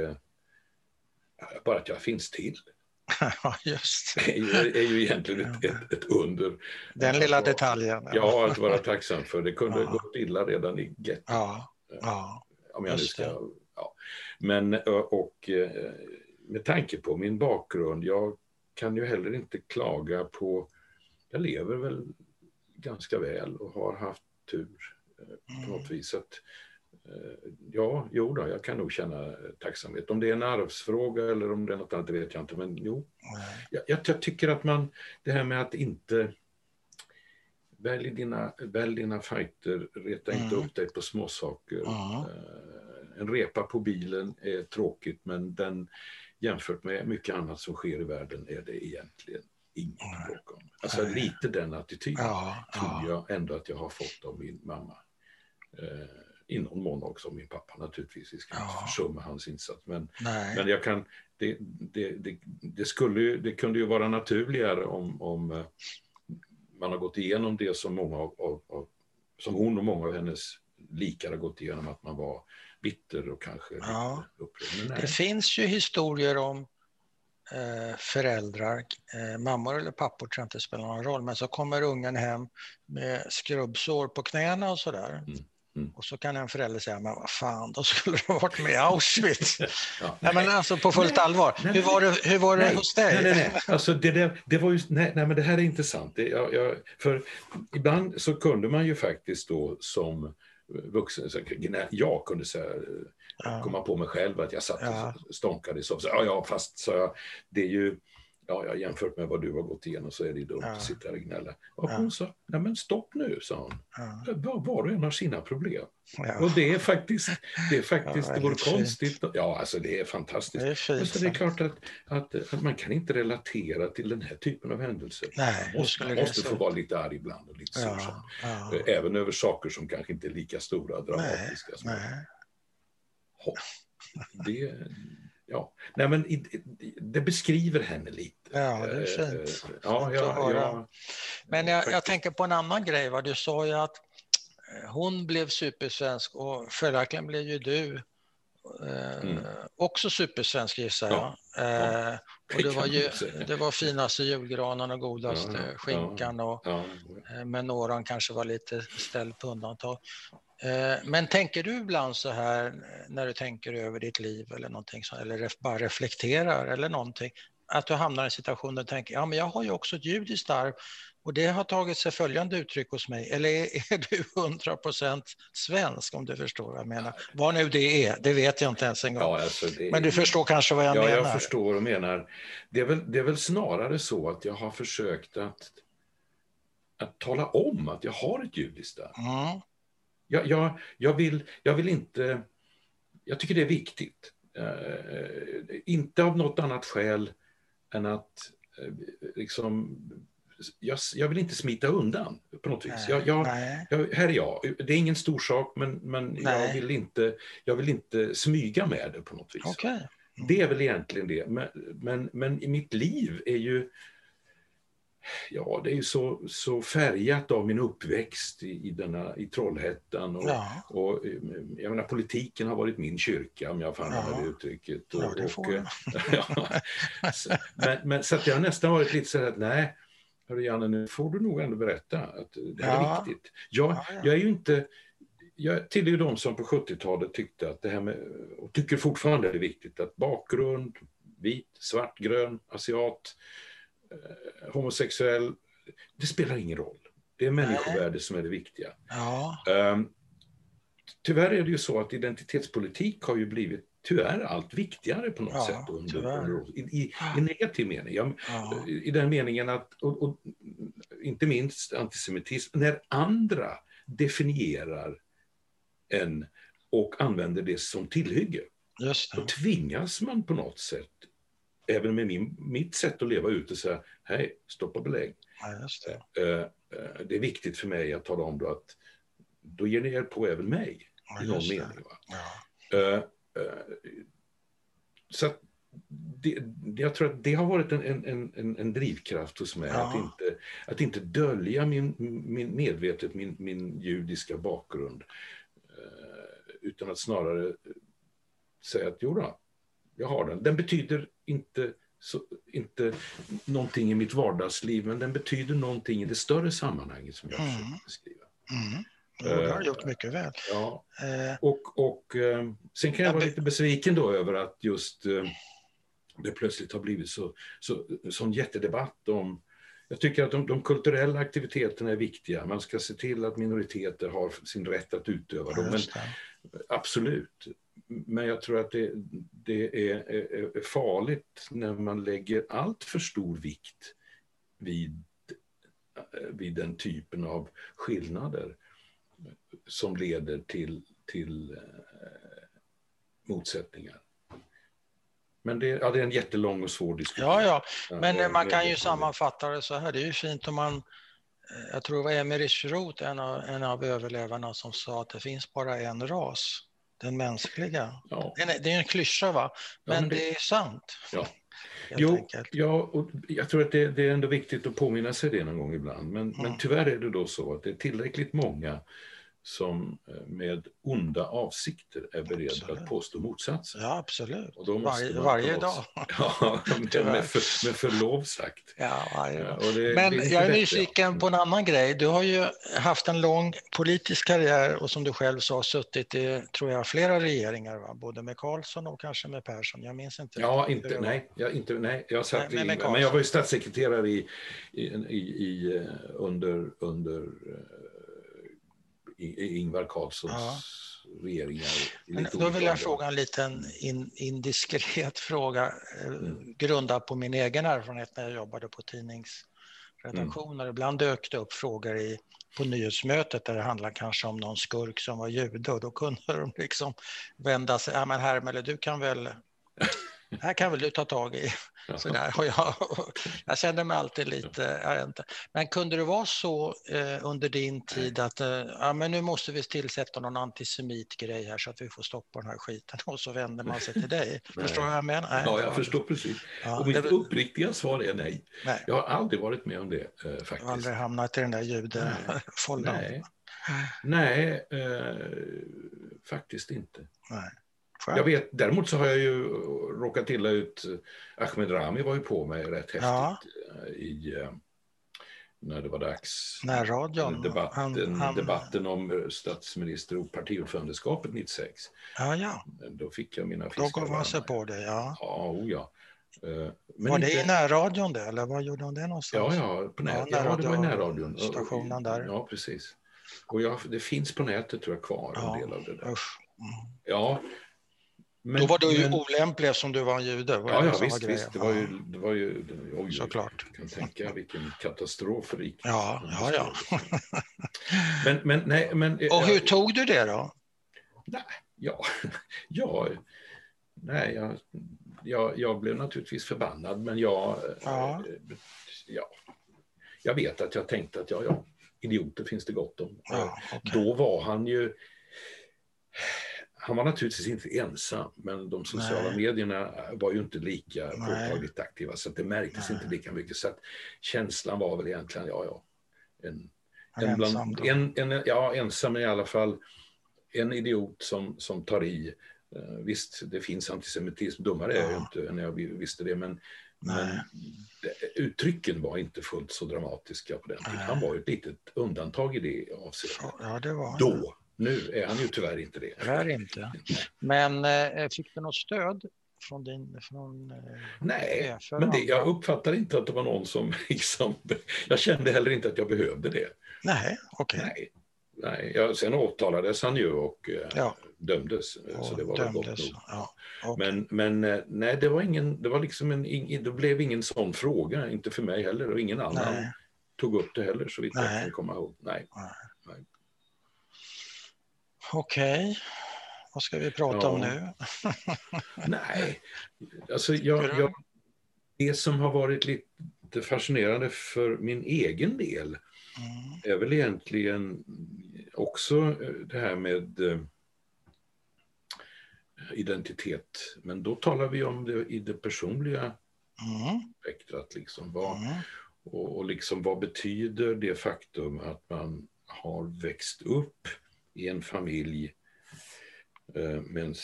bara att jag finns till. Ja, just det. Är ju, är ju egentligen ett, ett, ett under. Den lilla vara, detaljen. Ja, att vara tacksam för. Det kunde ja. gått illa redan i gettot. Ja, ja. Om jag nu ska, ja. Men, och med tanke på min bakgrund, jag kan ju heller inte klaga på, jag lever väl ganska väl och har haft tur på något mm. vis. Att Eh, ja, jo då, jag kan nog känna tacksamhet. Om det är en arvsfråga eller om det är något annat, det vet jag inte. Men jo, jag, jag, tycker att man, det här med att inte välj dina, välj dina fighter, reta mm. inte upp dig på småsaker. Mm. En repa på bilen är tråkigt, men den jämfört med mycket annat som sker i världen är det egentligen inget mm. bråk om. Alltså lite den attityden tror ja. jag ändå att jag har fått av min mamma. I någon mån också min pappa naturligtvis. Vi ska ja. inte försumma hans insats. Men, men jag kan, det, det, det, det, skulle, det kunde ju vara naturligare om, om eh, man har gått igenom det som, många av, av, som hon och många av hennes likar har gått igenom, att man var bitter och kanske ja. upprörd. Det finns ju historier om eh, föräldrar, eh, mammor eller pappor tror jag inte spelar någon roll, men så kommer ungen hem med skrubbsår på knäna och sådär. Mm. Mm. Och så kan en förälder säga, men vad fan, då skulle du ha varit med i Auschwitz. ja. Nej, men alltså på fullt allvar. Nej, hur var det, hur var det nej, hos dig? Nej, nej, nej. Alltså, det, det, det var ju, nej, nej, men det här är intressant. Det, jag, jag, för ibland så kunde man ju faktiskt då som vuxen, så, jag kunde säga, ja. komma på mig själv att jag satt och stånkade i soffan. Ja, ja, fast så jag, det är ju ja, ja, jämfört med vad du har gått igenom så är det dumt ja. att sitta och gnälla. Och hon sa, nej men stopp nu, sa hon. Ja. Var, och en har sina problem. Ja. Och det är faktiskt, det är faktiskt, ja, det vore konstigt. Ja, alltså det är fantastiskt. Det är, fint, alltså, det är klart att, att, att, man kan inte relatera till den här typen av händelser. Nej, man måste, man måste få vara lite arg ibland och lite ja, ja. Även över saker som kanske inte är lika stora och dramatiska. Nej, nej. Det, ja. Nej, men det beskriver henne lite. Ja, det är fint. Eh, ja, ja, ja, men jag, jag, tänker på en annan grej. Va? Du sa ju att eh, hon blev supersvensk och följaktligen blev ju du eh, mm. också supersvensk gissar jag. Ja, eh, och det, var ju, det var finaste julgranen och godaste skinkan och eh, menorahn kanske var lite ställd på undantag. Eh, men tänker du ibland så här när du tänker över ditt liv eller någonting så, eller bara reflekterar eller någonting, att du hamnar i en situation där du tänker, ja men jag har ju också ett judiskt arv och det har tagit sig följande uttryck hos mig. Eller är, du 100 procent svensk om du förstår vad jag menar? Vad nu det är, det vet jag inte ens en gång. Ja, alltså det, men du förstår kanske vad jag ja, menar? Ja, jag förstår och menar. Det är, väl, det är väl snarare så att jag har försökt att, att tala om att jag har ett judiskt arv. Mm. Jag, jag, jag, vill, jag vill inte... Jag tycker det är viktigt. Uh, inte av något annat skäl än att uh, liksom jag, jag, vill inte smita undan på något vis. Jag, jag, jag, här är jag. Det är ingen stor sak, men, men jag, vill inte, jag vill inte smyga med det på något vis. Okay. Mm. Det är väl egentligen det. Men, men, men i mitt liv är ju ja, det är så, så färgat av min uppväxt i, i, denna, i Trollhättan. Och, ja. och, jag menar, politiken har varit min kyrka, om jag får använda ja. det uttrycket. Och, ja, det får och, ja, så, men, men, så att jag har nästan varit lite så att nej, hörru Janne, nu får du nog ändå berätta att det här ja. är viktigt. Jag, jag är ju inte jag tillhör de som på 70-talet tyckte att det här med, och tycker fortfarande är viktigt, att bakgrund, vit, svart, grön, asiat, eh, homosexuell, det spelar ingen roll. Det är människovärde som är det viktiga. Ja. Um, tyvärr är det ju så att identitetspolitik har ju blivit tyvärr allt viktigare på något ja, sätt. Under, under, i, i, I negativ mening. Jag, ja. I den meningen att, och, och, inte minst antisemitism, när andra definierar en och använder det som tillhygge. Just Då tvingas man på något sätt även med min, mitt sätt att leva ut och säga, hej, stoppa belägg. Ja, det. Eh, eh, det. är viktigt för mig att tala om då att då ger ni er på även mig, ja, i någon mening. Ja. Uh, så att det, jag tror att det har varit en, en, en, en drivkraft hos mig, att, inte, att inte dölja min, min, medvetet min, min judiska bakgrund, utan att snarare säga att jo då, jag har den. Den betyder inte, så, inte någonting i mitt vardagsliv, men den betyder någonting i det större sammanhanget som jag mm. försöker beskriva. Mm. Ja, det har du gjort eh, mycket väl. Ja. Eh. Och, och eh, sen kan jag vara lite besviken då över att just det plötsligt har blivit så, så, sån jättedebatt om jag tycker att de, de, kulturella aktiviteterna är viktiga. Man ska se till att minoriteter har sin rätt att utöva dem. Men, absolut men jag tror att det, det är, är, farligt när man lägger allt för stor vikt vid, vid den typen av skillnader som leder till, till eh, motsättningar. Men det, ja, det är en jättelång och svår diskussion. Ja, ja. men ja, man kan ju sammanfatta det så här. Det är ju fint om man eh, jag tror det var Emerich Roth, en av, en av överlevarna, som sa att det finns bara en ras den mänskliga. Ja. Det är en klyscha, va? Men, ja, men det... det... är sant. Ja. Jo, ja, och jag tror att det, det, är ändå viktigt att påminna sig det någon gång ibland. Men, mm. men tyvärr är det då så att det är tillräckligt många som eh, med onda avsikter är beredd absolut. att påstå motsatsen. Ja, absolut. Och då måste Var, varje dag. Ja, med, för, med förlov sagt. Ja, varje dag. Ja, det, Men det jag är nyfiken på en annan grej. Du har ju haft en lång politisk karriär och som du själv sa suttit i, tror jag, flera regeringar, va? både med Karlsson och kanske med Persson. Jag minns inte. Ja, inte, nej, jag, inte, nej, jag satt nej, i, men jag var ju statssekreterare i, i, i, i eh, under, under eh, Ingvar Carlssons ja. regeringar. Men då vill jag fråga en liten in, indiskret fråga eh, mm. grundad på min egen erfarenhet när jag jobbade på tidningsredaktioner. Mm. Ibland dök det upp frågor i, på nyhetsmötet där det handlade kanske om någon skurk som var jude och då kunde de liksom vända sig, ja men Hermele du kan väl här kan väl du ta tag i. Så där. Och jag, jag kände mig alltid lite, jag inte. Men kunde det vara så eh, under din tid att eh, ja, men nu måste vi tillsätta någon antisemitgrej här så att vi får stopp på den här skiten och så vänder man sig till dig. förstår du vad jag menar? Nej, ja, jag förstår precis. Ja, och mitt det... uppriktiga svar är nej. nej. Jag har aldrig varit med om det eh, faktiskt. Jag har aldrig hamnat i den där judefållan. Nej, nej eh, faktiskt inte. Nej. Jag vet, däremot så har jag ju råkat illa ut. Ahmed Rami var ju på mig rätt häftigt ja. Eh, i, eh, när det var dags. Närradion. Debatten, han, han... debatten om statsminister och partiordförandeskapet 96. Ja, ja. Då fick jag mina fiskar. Då gav han sig på det, ja. Ja, oh, ja. Eh, men var det inte... i närradion det, eller var gjorde han det någonstans? Ja, ja, på nät... ja, ja det var i närradion. Stationen där. Ja, precis. Och jag, det finns på nätet tror jag kvar ja, en del av det där. Usch. Mm. Ja, men, Då var du ju men... olämplig eftersom du var en jude. Var ja, ja visst, visst. Det var ju... Det var ju oj, Såklart. Jag kan tänka vilken katastrof för riket. Ja, ja, ja. men, men, nej, men, Och hur jag, tog du det då? Nej, ja, ja nej, jag, jag, jag blev naturligtvis förbannad, men jag, ja. ja, jag vet att jag tänkte att ja, ja, idioter finns det gott om. Ja, okay. Då var han ju han var naturligtvis inte ensam, men de sociala Nej. medierna var ju inte lika påtagligt aktiva, så det märktes Nej. inte lika mycket. Så att känslan var väl egentligen, ja, ja, en, en, bland, en, en, ja, ensam i alla fall, en idiot som, som tar i. Uh, visst, det finns antisemitism, dummare ja. är jag inte än jag visste det, men, men det, uttrycken var inte fullt så dramatiska på den tiden. Han var ju ett litet undantag i det avseendet. Ja, det var Då. Nu är han ju tyvärr inte det. Tyvärr inte. Men eh, fick du något stöd från din... Från, eh, Nej, men det, jag uppfattar inte att det var någon som liksom... Jag kände heller inte att jag behövde det. Nej, okej. Okay. Nej, nej. Jag, sen åtalades han ju och eh, ja. dömdes. Och så det var dömdes, gott nog. Ja, okay. Men, men eh, nej, det var ingen... Det var liksom en... Det blev ingen sån fråga, inte för mig heller och ingen annan nej. tog upp det heller så vitt jag kan komma ihåg. Nej. nej. Okej, okay. vad ska vi prata ja. om nu? Nej, alltså jag, jag, det som har varit lite fascinerande för min egen del mm. är väl egentligen också det här med eh, identitet. Men då talar vi om det i det personliga mm. spektrat. Liksom. Vad, mm. och, och liksom, vad betyder det faktum att man har växt upp i en familj eh, med en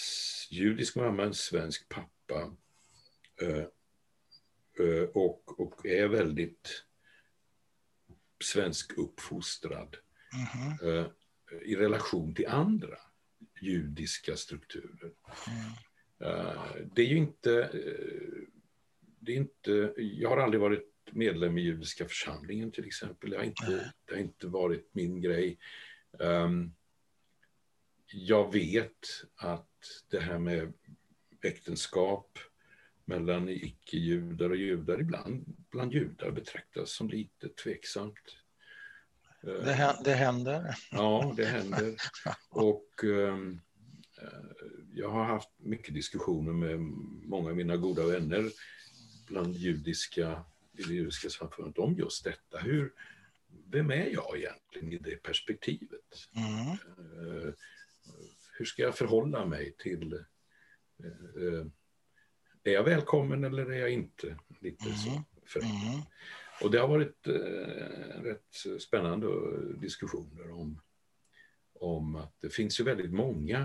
judisk mamma, en svensk pappa eh, eh, och, och är väldigt svensk uppfostrad mm -hmm. i relation till andra judiska strukturer. Mm. Det är ju inte, det är inte... Jag har aldrig varit medlem i judiska församlingen till exempel. Det har inte, det har inte varit min grej. Um, jag vet att det här med äktenskap mellan icke-judar och judar ibland bland judar betraktas som lite tveksamt. Det, det händer. Ja, det händer. Och um, jag har haft mycket diskussioner med många av mina goda vänner bland judiska, i det judiska samfundet om just detta. Hur, vem är jag egentligen i det perspektivet? Mm. Uh, hur ska jag förhålla mig till... Eh, eh, är jag välkommen eller är jag inte? Lite mm. så Mm. Och det har varit eh, rätt spännande diskussioner om, om att det finns ju väldigt många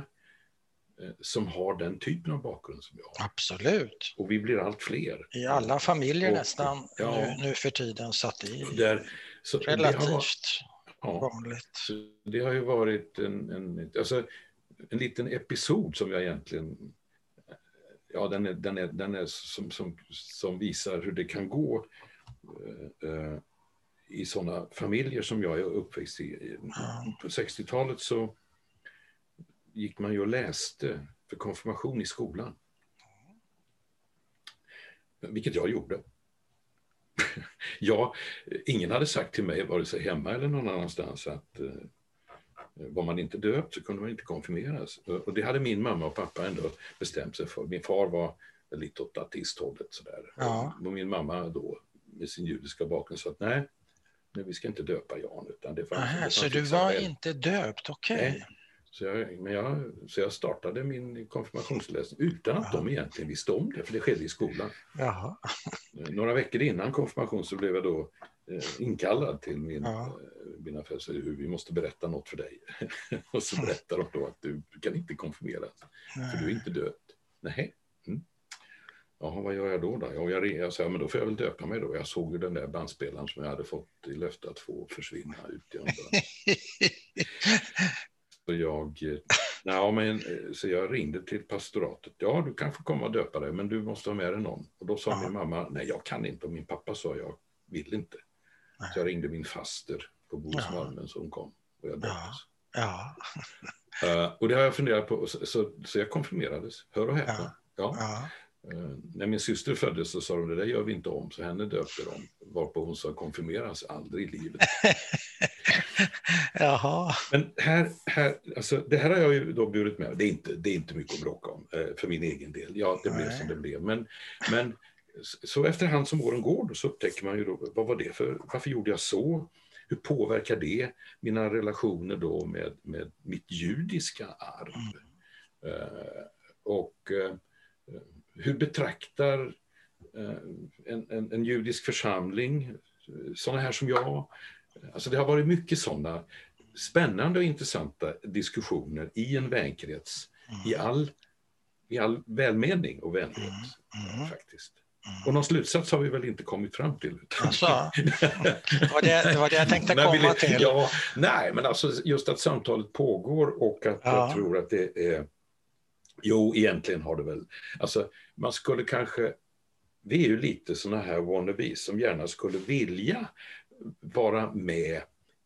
eh, som har den typen av bakgrund som jag har. Absolut. Och vi blir allt fler. I alla familjer och, nästan ja, nu, nu, för tiden. Så att det är där, så relativt ja, vanligt. Det har ju varit en, en, alltså, en liten episod som jag egentligen ja, den är, den är, den är som, som, som visar hur det kan gå eh, eh i sådana familjer som jag är uppväxt i. På 60-talet så gick man ju och läste för konfirmation i skolan. Vilket jag gjorde. ja, ingen hade sagt till mig, vare sig hemma eller någon annanstans, att eh, var man inte döpt så kunde man inte konfirmeras. Och det hade min mamma och pappa ändå bestämt sig för. Min far var lite åt ateisthållet sådär. Ja. Och min mamma då med sin judiska bakgrund sa att nej, nej, vi ska inte döpa Jan. Utan det fanns, Aha, det så du var väl. inte döpt, okej. Okay. Så jag, men jag, så jag startade min konfirmationsläsning utan att Aha. de egentligen visste om det, för det skedde i skolan. Jaha. Några veckor innan konfirmation så blev jag då eh, inkallad till min, ja. eh, mina föräldrar. Vi måste berätta något för dig. och så berättar de då att du, kan inte konfirmeras, för du är inte döpt. Nej. Mm. Jaha, vad gör jag då? då? Ja, jag, jag sa, men då får jag väl döpa mig då. Jag såg ju den där bandspelaren som jag hade fått i löfte att få försvinna ut andra. så jag, ja, men, så jag ringde till pastoratet. Ja, du kan få komma och döpa dig, men du måste ha med dig någon. Och då sa Aha. min mamma, nej, jag kan inte. Och min pappa sa, jag vill inte. Så jag ringde min faster på Bohusmalmen, så hon kom. Och jag döptes. Ja. ja. uh, och det har jag funderat på, så, så, så jag konfirmerades. Hör och häpna. Ja. ja. Uh, när min syster föddes så sa de det där gör vi inte om, så henne döpte de. Varpå hon sa konfirmeras aldrig i livet. Jaha. Men här, här, alltså, det här har jag ju då burit med det är inte, det är inte mycket att bråka om uh, för min egen del. Ja, det Nej. blev som det blev. Men, men så efterhand som åren går så upptäcker man ju då, vad var det för, varför gjorde jag så? Hur påverkar det mina relationer då med, med mitt judiska arv? Mm. Uh, och uh, hur betraktar uh, en, en, en, judisk församling sådana här som jag? Alltså det har varit mycket sådana spännande och intressanta diskussioner i en vänkrets mm. i, all, i all välmening och vänlighet. Mm. Mm. faktiskt. Och någon slutsats har vi väl inte kommit fram till. Alltså, det, var det, det var det jag tänkte komma till. Ja, nej, men alltså just att samtalet pågår och att ja. jag tror att det är... Jo, egentligen har det väl... Alltså, man skulle kanske... Vi är ju lite såna här wannabes som gärna skulle vilja vara med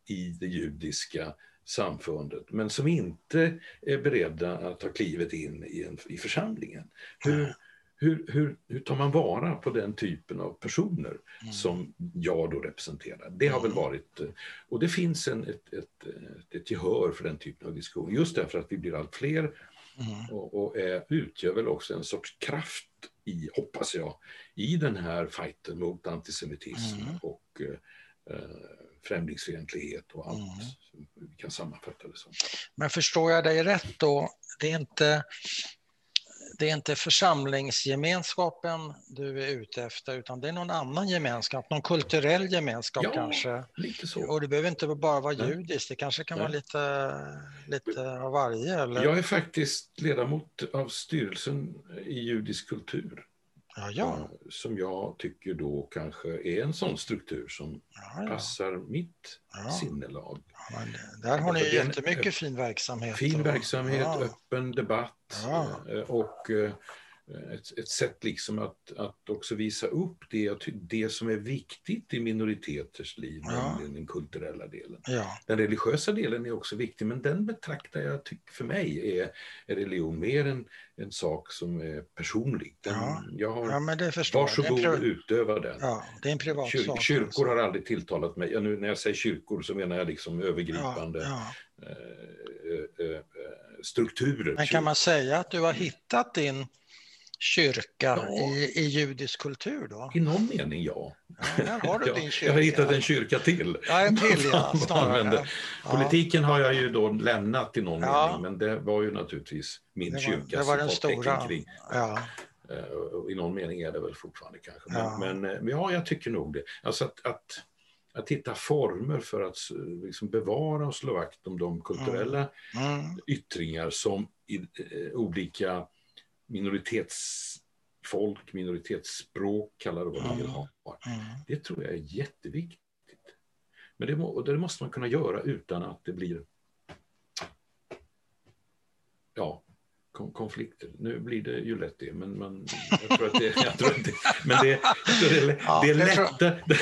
i det judiska samfundet, men som inte är beredda att ta klivet in i, en, i församlingen. Hur, hur, hur, hur tar man vara på den typen av personer mm. som jag då representerar? Det har väl mm. varit, och det finns en, ett, ett, ett, ett gehör för den typen av diskussion, just därför att vi blir allt fler mm. och, och är, utgör väl också en sorts kraft i, hoppas jag, i den här fighten mot antisemitism mm. och eh, främlingsfientlighet och allt. Mm. Vi kan sammanfatta det som. Men förstår jag dig rätt då, det är inte det är inte församlingsgemenskapen du är ute efter, utan det är någon annan gemenskap, någon kulturell gemenskap ja, kanske. lite så. Och det behöver inte bara vara judiskt, det kanske kan Nej. vara lite, lite av varje. Eller? Jag är faktiskt ledamot av styrelsen i judisk kultur. Ja, ja. Som jag tycker då kanske är en sån struktur som ja, passar mitt sinnelag. där har ni jättemycket fin verksamhet. Fin verksamhet, öppen debatt eh, och eh, ett, ett sätt liksom att, att också visa upp det, det som är viktigt i minoriteters liv, ja. nämligen den kulturella delen. Ja. Den religiösa delen är också viktig, men den betraktar jag, för mig är, är religion mer en, en sak som är personlig. Den, ja. Jag har, ja, men det förstår varsågod och utöva den. Ja, det är en privat Kyr, sak. Kyrkor alltså. har aldrig tilltalat mig. Ja, nu när jag säger kyrkor så menar jag liksom övergripande ja, eh, eh, eh, strukturer. Men kan man säga att du har hittat din kyrka ja. i, i judisk kultur då? I någon mening ja. ja har du din kyrka. Jag har hittat en kyrka till. Ja, en till ja, snarare. Politiken har jag ju då lämnat i någon mening, men det var ju naturligtvis min det var, kyrka. Det var den stora. Kring. Uh, I någon mening är det väl fortfarande kanske. Men, ja. men, men ja, jag tycker nog det. Alltså att, att att hitta former för att liksom bevara och slå vakt om de kulturella mm. Mm. yttringar som i, eh, olika minoritetsfolk, minoritetsspråk, kallar det vad man vill ha. Mm. Det tror jag är jätteviktigt. Men det, må, det måste man kunna göra utan att det blir ja, konflikter. Nu blir det ju lätt det, men man, jag tror att det, jag tror att det, men det, det, är, ja, det är lätt.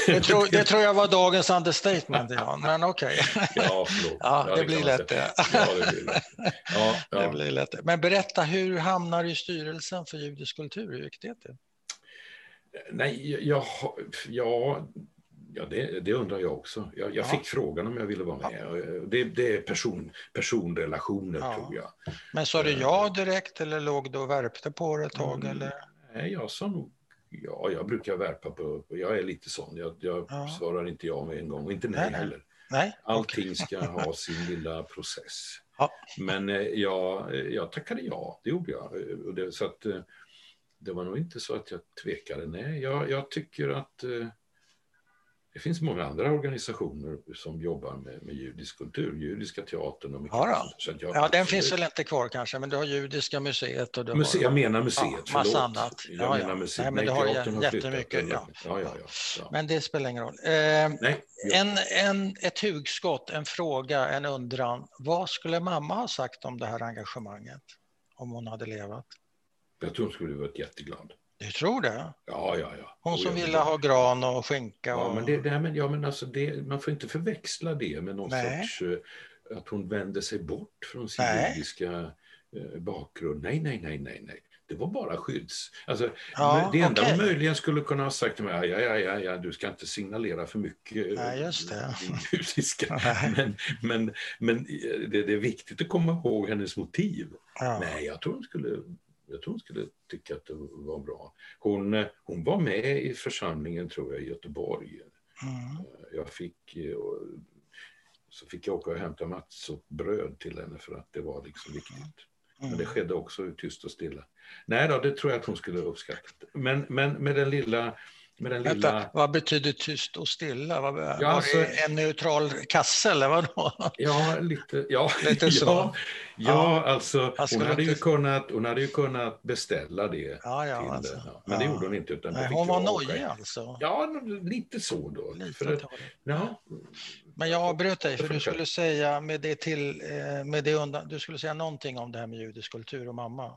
Det, tror, det tror jag var dagens understatement, ja. men okej. Okay. Ja, förlåt. Ja, det, ja, det blir lätt det. Ja, det blir lätt. Ja, ja. Det blir lätt. Men berätta, hur hamnar du i styrelsen för judisk kultur? Hur gick det till? Nej, jag, ja, Ja, det, det, undrar jag också. Jag, jag ja. fick frågan om jag ville vara med. Ja. Det, det, är person, personrelationer, ja. tror jag. Men sa du ja eh. direkt eller låg du och värpte på det ett tag? Mm, eller? Nej, jag sa nog ja. Jag brukar värpa på... Jag är lite sån. Jag, jag svarar inte ja med en gång och inte nej, nej. heller. Nej. Allting ska ha sin lilla process. Men eh, jag, jag tackade ja, det gjorde jag. Så att, eh, det var nog inte så att jag tvekade. Nej, jag, jag tycker att det finns många andra organisationer som jobbar med, med judisk kultur, Judiska teatern och mycket ja, jag, ja, den finns väl inte kvar kanske, men du har Judiska museet och du Muse, har... Jag menar museet, ja, förlåt. Massa annat. Jag ja, menar museet. Nej, men du har jättemycket. Ja. Ja, ja, ja, Men det spelar ingen roll. Eh, Nej, en, en, ett hugskott, en fråga, en undran. Vad skulle mamma ha sagt om det här engagemanget om hon hade levat? Jag tror hon skulle varit jätteglad. Du tror det? Ja, ja, ja. Hon som ville ha gran och skinka. Och... Ja, men, det, det men, ja, men alltså det, man får inte förväxla det med någon Nej. sorts... Uh, att hon vände sig bort från sin nej. judiska uh, bakgrund. Nej, nej, nej, nej, nej. Det var bara skydds... Alltså, ja, det enda okay. hon möjligen skulle kunna ha sagt till mig, ja, ja, ja, ja, du ska inte signalera för mycket Nej, just det. din judiska. men, men, men det, det, är viktigt att komma ihåg hennes motiv. Ja. Nej, jag tror hon skulle jag tror hon skulle tycka att det var bra. Hon, hon var med i församlingen, tror jag, i Göteborg. Mm. Eh, jag fick, eh, så fick jag åka och hämta Mats och bröd till henne för att det var liksom viktigt. Mm. Men det skedde också tyst och stilla. Nej då, det tror jag att hon skulle uppskatta. Men, men med den lilla med den Vänta, lilla... vad betyder tyst och stilla? Var, ja, var alltså... det en neutral kasse eller vadå? Ja, lite, ja, lite så. Ja, ja, alltså hon hade, inte... ju kunnat, hon hade ju kunnat beställa det. Ja, ja, alltså. det. Men det gjorde hon inte. Utan Nej, hon var nojig alltså? Ja, lite så då. Lite för att, ja. Men jag avbröt dig, för du skulle säga med det till, eh, med det undan, du skulle säga någonting om det här med judisk kultur och mamma.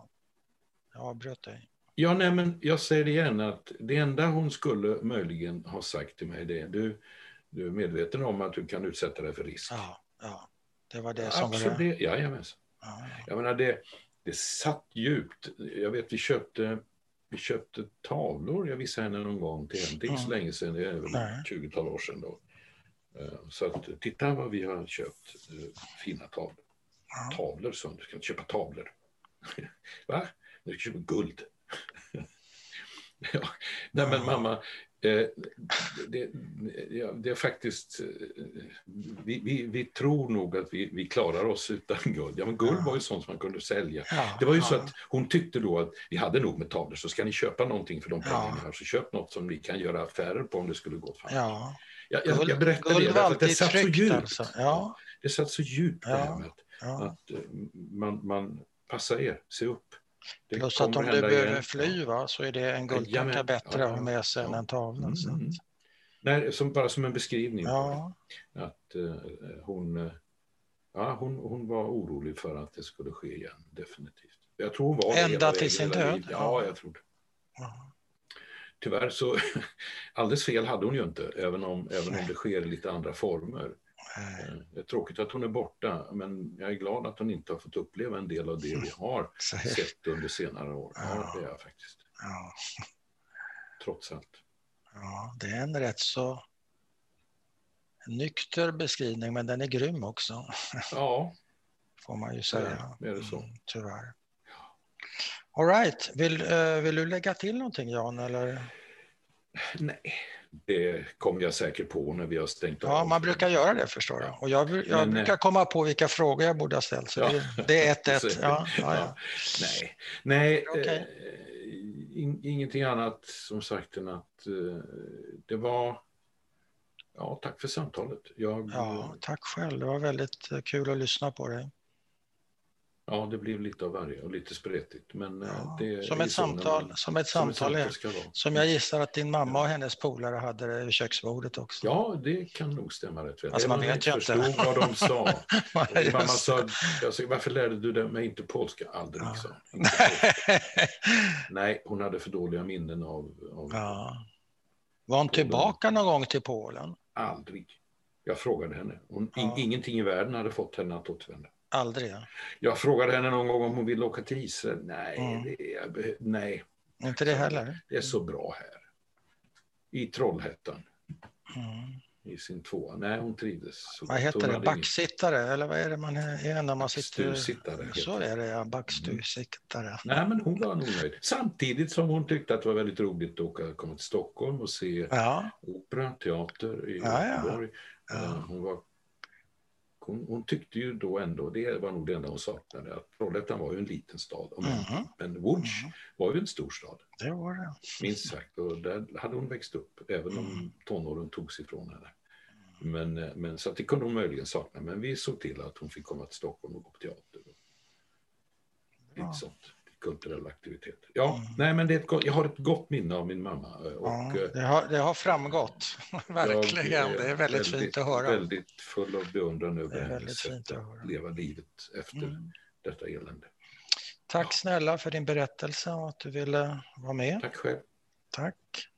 Jag avbröt dig. Ja, nej, men jag säger det igen att det enda hon skulle möjligen ha sagt till mig det är du, du är medveten om att du kan utsätta dig för risk. Ja, ja. det var det som Absolut, var det. Jajamensan. Ja, ja. Jag menar, det, det satt djupt. Jag vet, vi köpte, vi köpte tavlor, jag visade henne någon gång till henne, det är inte så länge sedan, det är väl 20-tal år sedan då. Eh, så att titta vad vi har köpt, eh, fina tavlor. Ja. Tavlor, så du ska inte köpa tavlor. Va? Du ska köpa guld. ja. Nej men mamma, eh, det, ja, det, är faktiskt, eh, vi, vi, vi, tror nog att vi, vi klarar oss utan guld. Ja men guld var ju sånt som man kunde sälja. Ja, det var ju ja. så att hon tyckte då att vi hade nog med tavlor, så ska ni köpa någonting för de pengarna ja. har, så köp något som ni kan göra affärer på om det skulle gå fram. Ja. Jag, jag, jag berättar det, att det satt så djupt. Alltså. Ja. Det satt så djupt det här med att, att eh, man, man, passa er, se upp. Det Plus att om du behöver fly va, så är det en guldtacka bättre att ha med sig än en tavla. Mm, mm. Nej, som, bara som en beskrivning. Ja. Att uh, hon, uh, ja, hon, hon var orolig för att det skulle ske igen, definitivt. Jag tror hon var Ända till sin död? Ja, jag tror det. Ja. Tyvärr så, alldeles fel hade hon ju inte, även om, även om det sker i lite andra former. Eh, det är tråkigt att hon är borta, men jag är glad att hon inte har fått uppleva en del av det vi har sett under senare år. Ja, det är jag faktiskt. Ja. Trots allt. Ja, det är en rätt så nykter beskrivning, men den är grym också. Ja. Får man ju säga. Ja, är det så. Mm, tyvärr. All right. Vill, uh, vill du lägga till någonting, Jan? Eller? Nej, det kommer jag säkert på när vi har stängt av. Ja, man brukar göra det förstår du. Och jag, jag Men, brukar komma på vilka frågor jag borde ha ställt. Så ja. det, det, är ett ett. Ja, ja. Nej, Nej okay. eh, in, ingenting annat som sagt än att eh, det var ja, tack för samtalet. Jag, ja, tack själv. Det var väldigt eh, kul att lyssna på dig. Ja, det blev lite av varje och lite spretigt. Men ja, det som, ett samtal, man, som ett samtal, som, ett samtal som jag gissar att din mamma och hennes polare hade vid köksbordet också. Ja, det kan nog stämma rätt väl. Alltså, man vet ju inte. vad de sa. mamma sa, jag sa, varför lärde du mig inte polska? Aldrig, ja. sa Nej, hon hade för dåliga minnen av... av ja. Var hon tillbaka någon gång till Polen? Aldrig. Jag frågade henne. Hon, ja. Ingenting i världen hade fått henne att återvända. Aldrig? Ja. Jag frågade henne någon gång om hon ville åka till Israel. Nej, mm. det, nej. Inte det heller? Det är så bra här. I Trollhättan. Mm. I sin tvåa. Nej, hon trivdes. Så vad heter det? Backsittare? Eller vad är det man är när man sitter? Backstusittare. Så är det, ja. Backstusittare. Mm. Nej, men hon var nog nöjd. Samtidigt som hon tyckte att det var väldigt roligt att åka, komma till Stockholm och se ja. opera, teater i ja, Göteborg. Ja. Ja. Hon var hon, hon, tyckte ju då ändå, det var nog det enda hon saknade, att Trollhättan var ju en liten stad. Men, mm. men Łódź mm. var ju en stor stad. Det var det. Minst sagt. Och där hade hon växt upp, även om mm. tonåren togs ifrån henne. Men, men, så att det kunde hon möjligen sakna. Men vi såg till att hon fick komma till Stockholm och gå på teater. Och ja. sånt kulturella aktiviteter. Ja, mm. nej, men det är ett gott, jag har ett gott minne av min mamma. Eh, och, ja, eh, det, har, det har framgått, verkligen. Det är väldigt, väldigt, fint att höra. Väldigt full av beundran över hennes sätt att leva livet efter mm. detta elände. Tack ja. snälla för din berättelse och att du ville vara med. Tack själv. Tack.